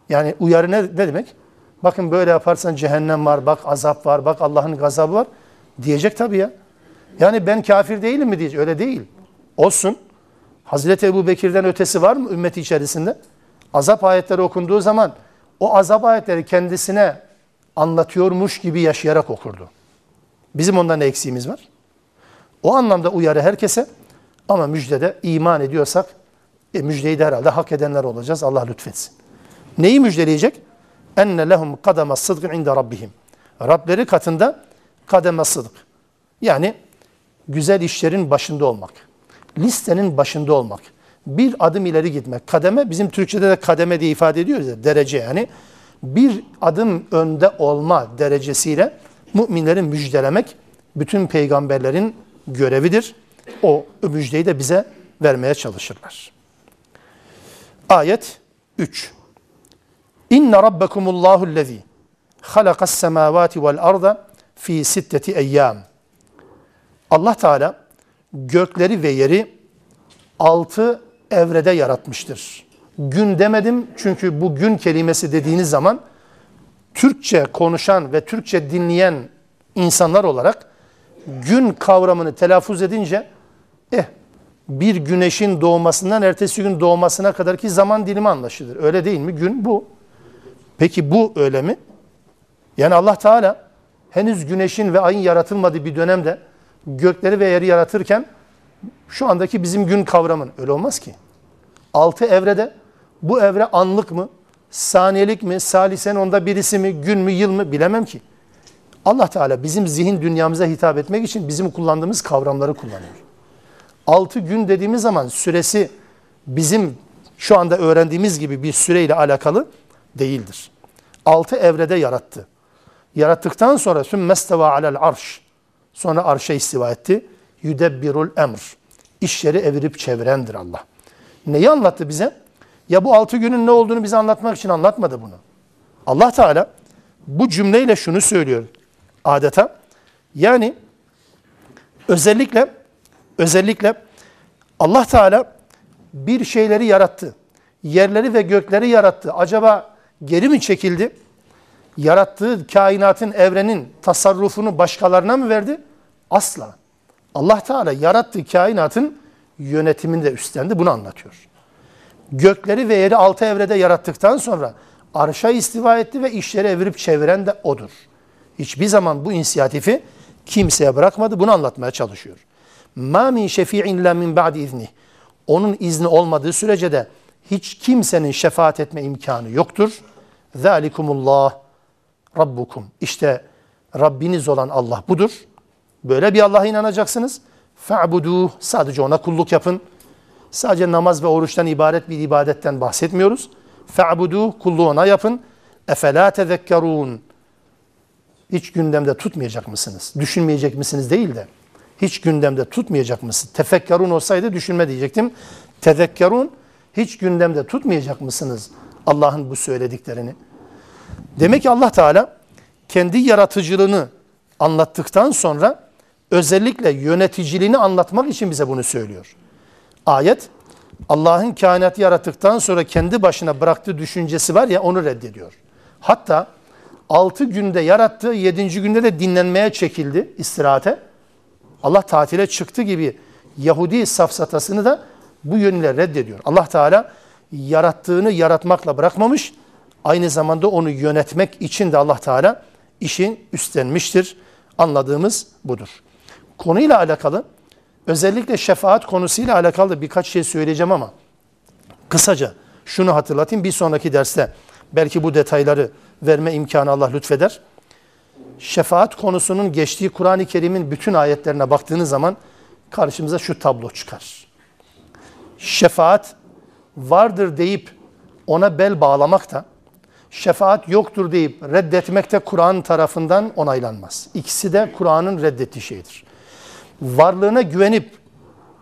Speaker 1: yani uyarı ne, ne demek? Bakın böyle yaparsan cehennem var, bak azap var, bak Allah'ın gazabı var. Diyecek tabii ya. Yani ben kafir değilim mi diyecek. Öyle değil. Olsun. Hazreti Ebu Bekir'den ötesi var mı ümmeti içerisinde? Azap ayetleri okunduğu zaman o azap ayetleri kendisine anlatıyormuş gibi yaşayarak okurdu. Bizim ondan ne eksiğimiz var? O anlamda uyarı herkese ama müjdede iman ediyorsak e, müjdeyi de herhalde hak edenler olacağız. Allah lütfetsin. Neyi müjdeleyecek? Enne lehum kademe sıdkın inde rabbihim. Rableri katında kademe sıdk. Yani güzel işlerin başında olmak. Listenin başında olmak. Bir adım ileri gitmek. Kademe bizim Türkçe'de de kademe diye ifade ediyoruz ya derece yani. Bir adım önde olma derecesiyle müminleri müjdelemek bütün peygamberlerin görevidir. O müjdeyi de bize vermeye çalışırlar. Ayet 3. İnne rabbekumullahu lezî halakas semâvâti vel arda fi sitteti eyyâm. Allah Teala gökleri ve yeri altı evrede yaratmıştır. Gün demedim çünkü bu gün kelimesi dediğiniz zaman Türkçe konuşan ve Türkçe dinleyen insanlar olarak gün kavramını telaffuz edince eh bir güneşin doğmasından ertesi gün doğmasına kadar ki zaman dilimi anlaşılır. Öyle değil mi? Gün bu. Peki bu öyle mi? Yani Allah Teala henüz güneşin ve ayın yaratılmadığı bir dönemde gökleri ve yeri yaratırken şu andaki bizim gün kavramın öyle olmaz ki. Altı evrede bu evre anlık mı, saniyelik mi, salisen onda birisi mi, gün mü, yıl mı bilemem ki. Allah Teala bizim zihin dünyamıza hitap etmek için bizim kullandığımız kavramları kullanıyor. Altı gün dediğimiz zaman süresi bizim şu anda öğrendiğimiz gibi bir süreyle alakalı değildir. Altı evrede yarattı. Yarattıktan sonra sümmesteva alel arş. Sonra arşa istiva etti. Yüdebbirul emr. İşleri evirip çevirendir Allah. Neyi anlattı bize? Ya bu altı günün ne olduğunu bize anlatmak için anlatmadı bunu. Allah Teala bu cümleyle şunu söylüyor adeta. Yani özellikle özellikle Allah Teala bir şeyleri yarattı. Yerleri ve gökleri yarattı. Acaba geri mi çekildi? Yarattığı kainatın, evrenin tasarrufunu başkalarına mı verdi? Asla. Allah Teala yarattığı kainatın yönetimini de üstlendi. Bunu anlatıyor. Gökleri ve yeri altı evrede yarattıktan sonra arşa istiva etti ve işleri evirip çeviren de odur. Hiçbir zaman bu inisiyatifi kimseye bırakmadı. Bunu anlatmaya çalışıyor. Ma min şefi'in la min ba'di izni. Onun izni olmadığı sürece de hiç kimsenin şefaat etme imkanı yoktur. Zalikumullah Rabbukum. İşte Rabbiniz olan Allah budur. Böyle bir Allah'a inanacaksınız. Fa'budu. Sadece ona kulluk yapın. Sadece namaz ve oruçtan ibaret bir ibadetten bahsetmiyoruz. Fa'budu. Kulluğu ona yapın. Efela tezekkerun. Hiç gündemde tutmayacak mısınız? Düşünmeyecek misiniz değil de. Hiç gündemde tutmayacak mısınız? Tefekkerun olsaydı düşünme diyecektim. Tezekkerun. Hiç gündemde tutmayacak mısınız Allah'ın bu söylediklerini? Demek ki Allah Teala kendi yaratıcılığını anlattıktan sonra özellikle yöneticiliğini anlatmak için bize bunu söylüyor. Ayet Allah'ın kainatı yarattıktan sonra kendi başına bıraktığı düşüncesi var ya onu reddediyor. Hatta 6 günde yarattı, 7. günde de dinlenmeye çekildi istirahate. Allah tatile çıktı gibi Yahudi safsatasını da bu yönüyle reddediyor. Allah Teala yarattığını yaratmakla bırakmamış, aynı zamanda onu yönetmek için de Allah Teala işin üstlenmiştir. Anladığımız budur. Konuyla alakalı özellikle şefaat konusuyla alakalı birkaç şey söyleyeceğim ama kısaca şunu hatırlatayım bir sonraki derste belki bu detayları verme imkanı Allah lütfeder. Şefaat konusunun geçtiği Kur'an-ı Kerim'in bütün ayetlerine baktığınız zaman karşımıza şu tablo çıkar. Şefaat vardır deyip ona bel bağlamak da şefaat yoktur deyip reddetmek de Kur'an tarafından onaylanmaz. İkisi de Kur'an'ın reddettiği şeydir. Varlığına güvenip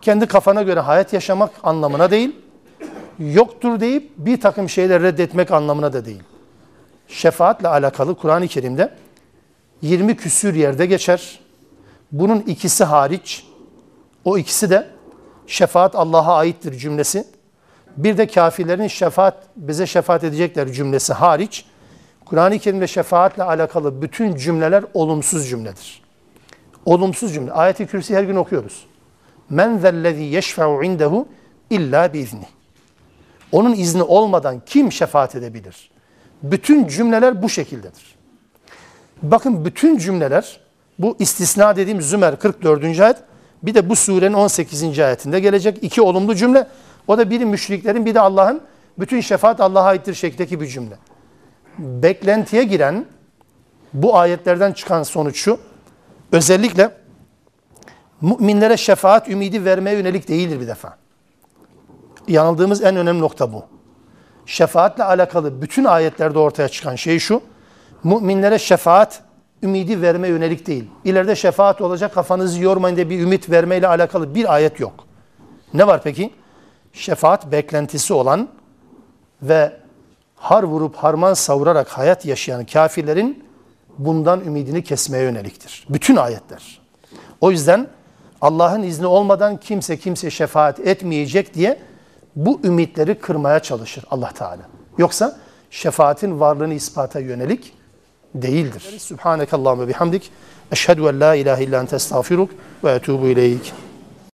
Speaker 1: kendi kafana göre hayat yaşamak anlamına değil, yoktur deyip bir takım şeyler reddetmek anlamına da değil. Şefaatle alakalı Kur'an-ı Kerim'de 20 küsür yerde geçer. Bunun ikisi hariç, o ikisi de şefaat Allah'a aittir cümlesi. Bir de kafirlerin şefaat, bize şefaat edecekler cümlesi hariç, Kur'an-ı Kerim'de şefaatle alakalı bütün cümleler olumsuz cümledir. Olumsuz cümle. Ayet-i Kürsi her gün okuyoruz. Men zellezî yeşfe'u indehu illa biizni. Onun izni olmadan kim şefaat edebilir? Bütün cümleler bu şekildedir. Bakın bütün cümleler, bu istisna dediğim Zümer 44. ayet, bir de bu surenin 18. ayetinde gelecek iki olumlu cümle. O da biri müşriklerin bir de Allah'ın bütün şefaat Allah'a aittir şeklindeki bir cümle. Beklentiye giren bu ayetlerden çıkan sonuç şu. Özellikle müminlere şefaat ümidi vermeye yönelik değildir bir defa. yanıldığımız en önemli nokta bu. Şefaatle alakalı bütün ayetlerde ortaya çıkan şey şu. Müminlere şefaat ümidi verme yönelik değil. İleride şefaat olacak kafanızı yormayın diye bir ümit vermeyle alakalı bir ayet yok. Ne var peki? Şefaat beklentisi olan ve har vurup harman savurarak hayat yaşayan kafirlerin bundan ümidini kesmeye yöneliktir. Bütün ayetler. O yüzden Allah'ın izni olmadan kimse kimse şefaat etmeyecek diye bu ümitleri kırmaya çalışır Allah Teala. Yoksa şefaatin varlığını ispata yönelik değildir. Subhanekallahumma bihamdik. Eşhedü en la ilahe illa ente estağfiruk ve etubu ileyk.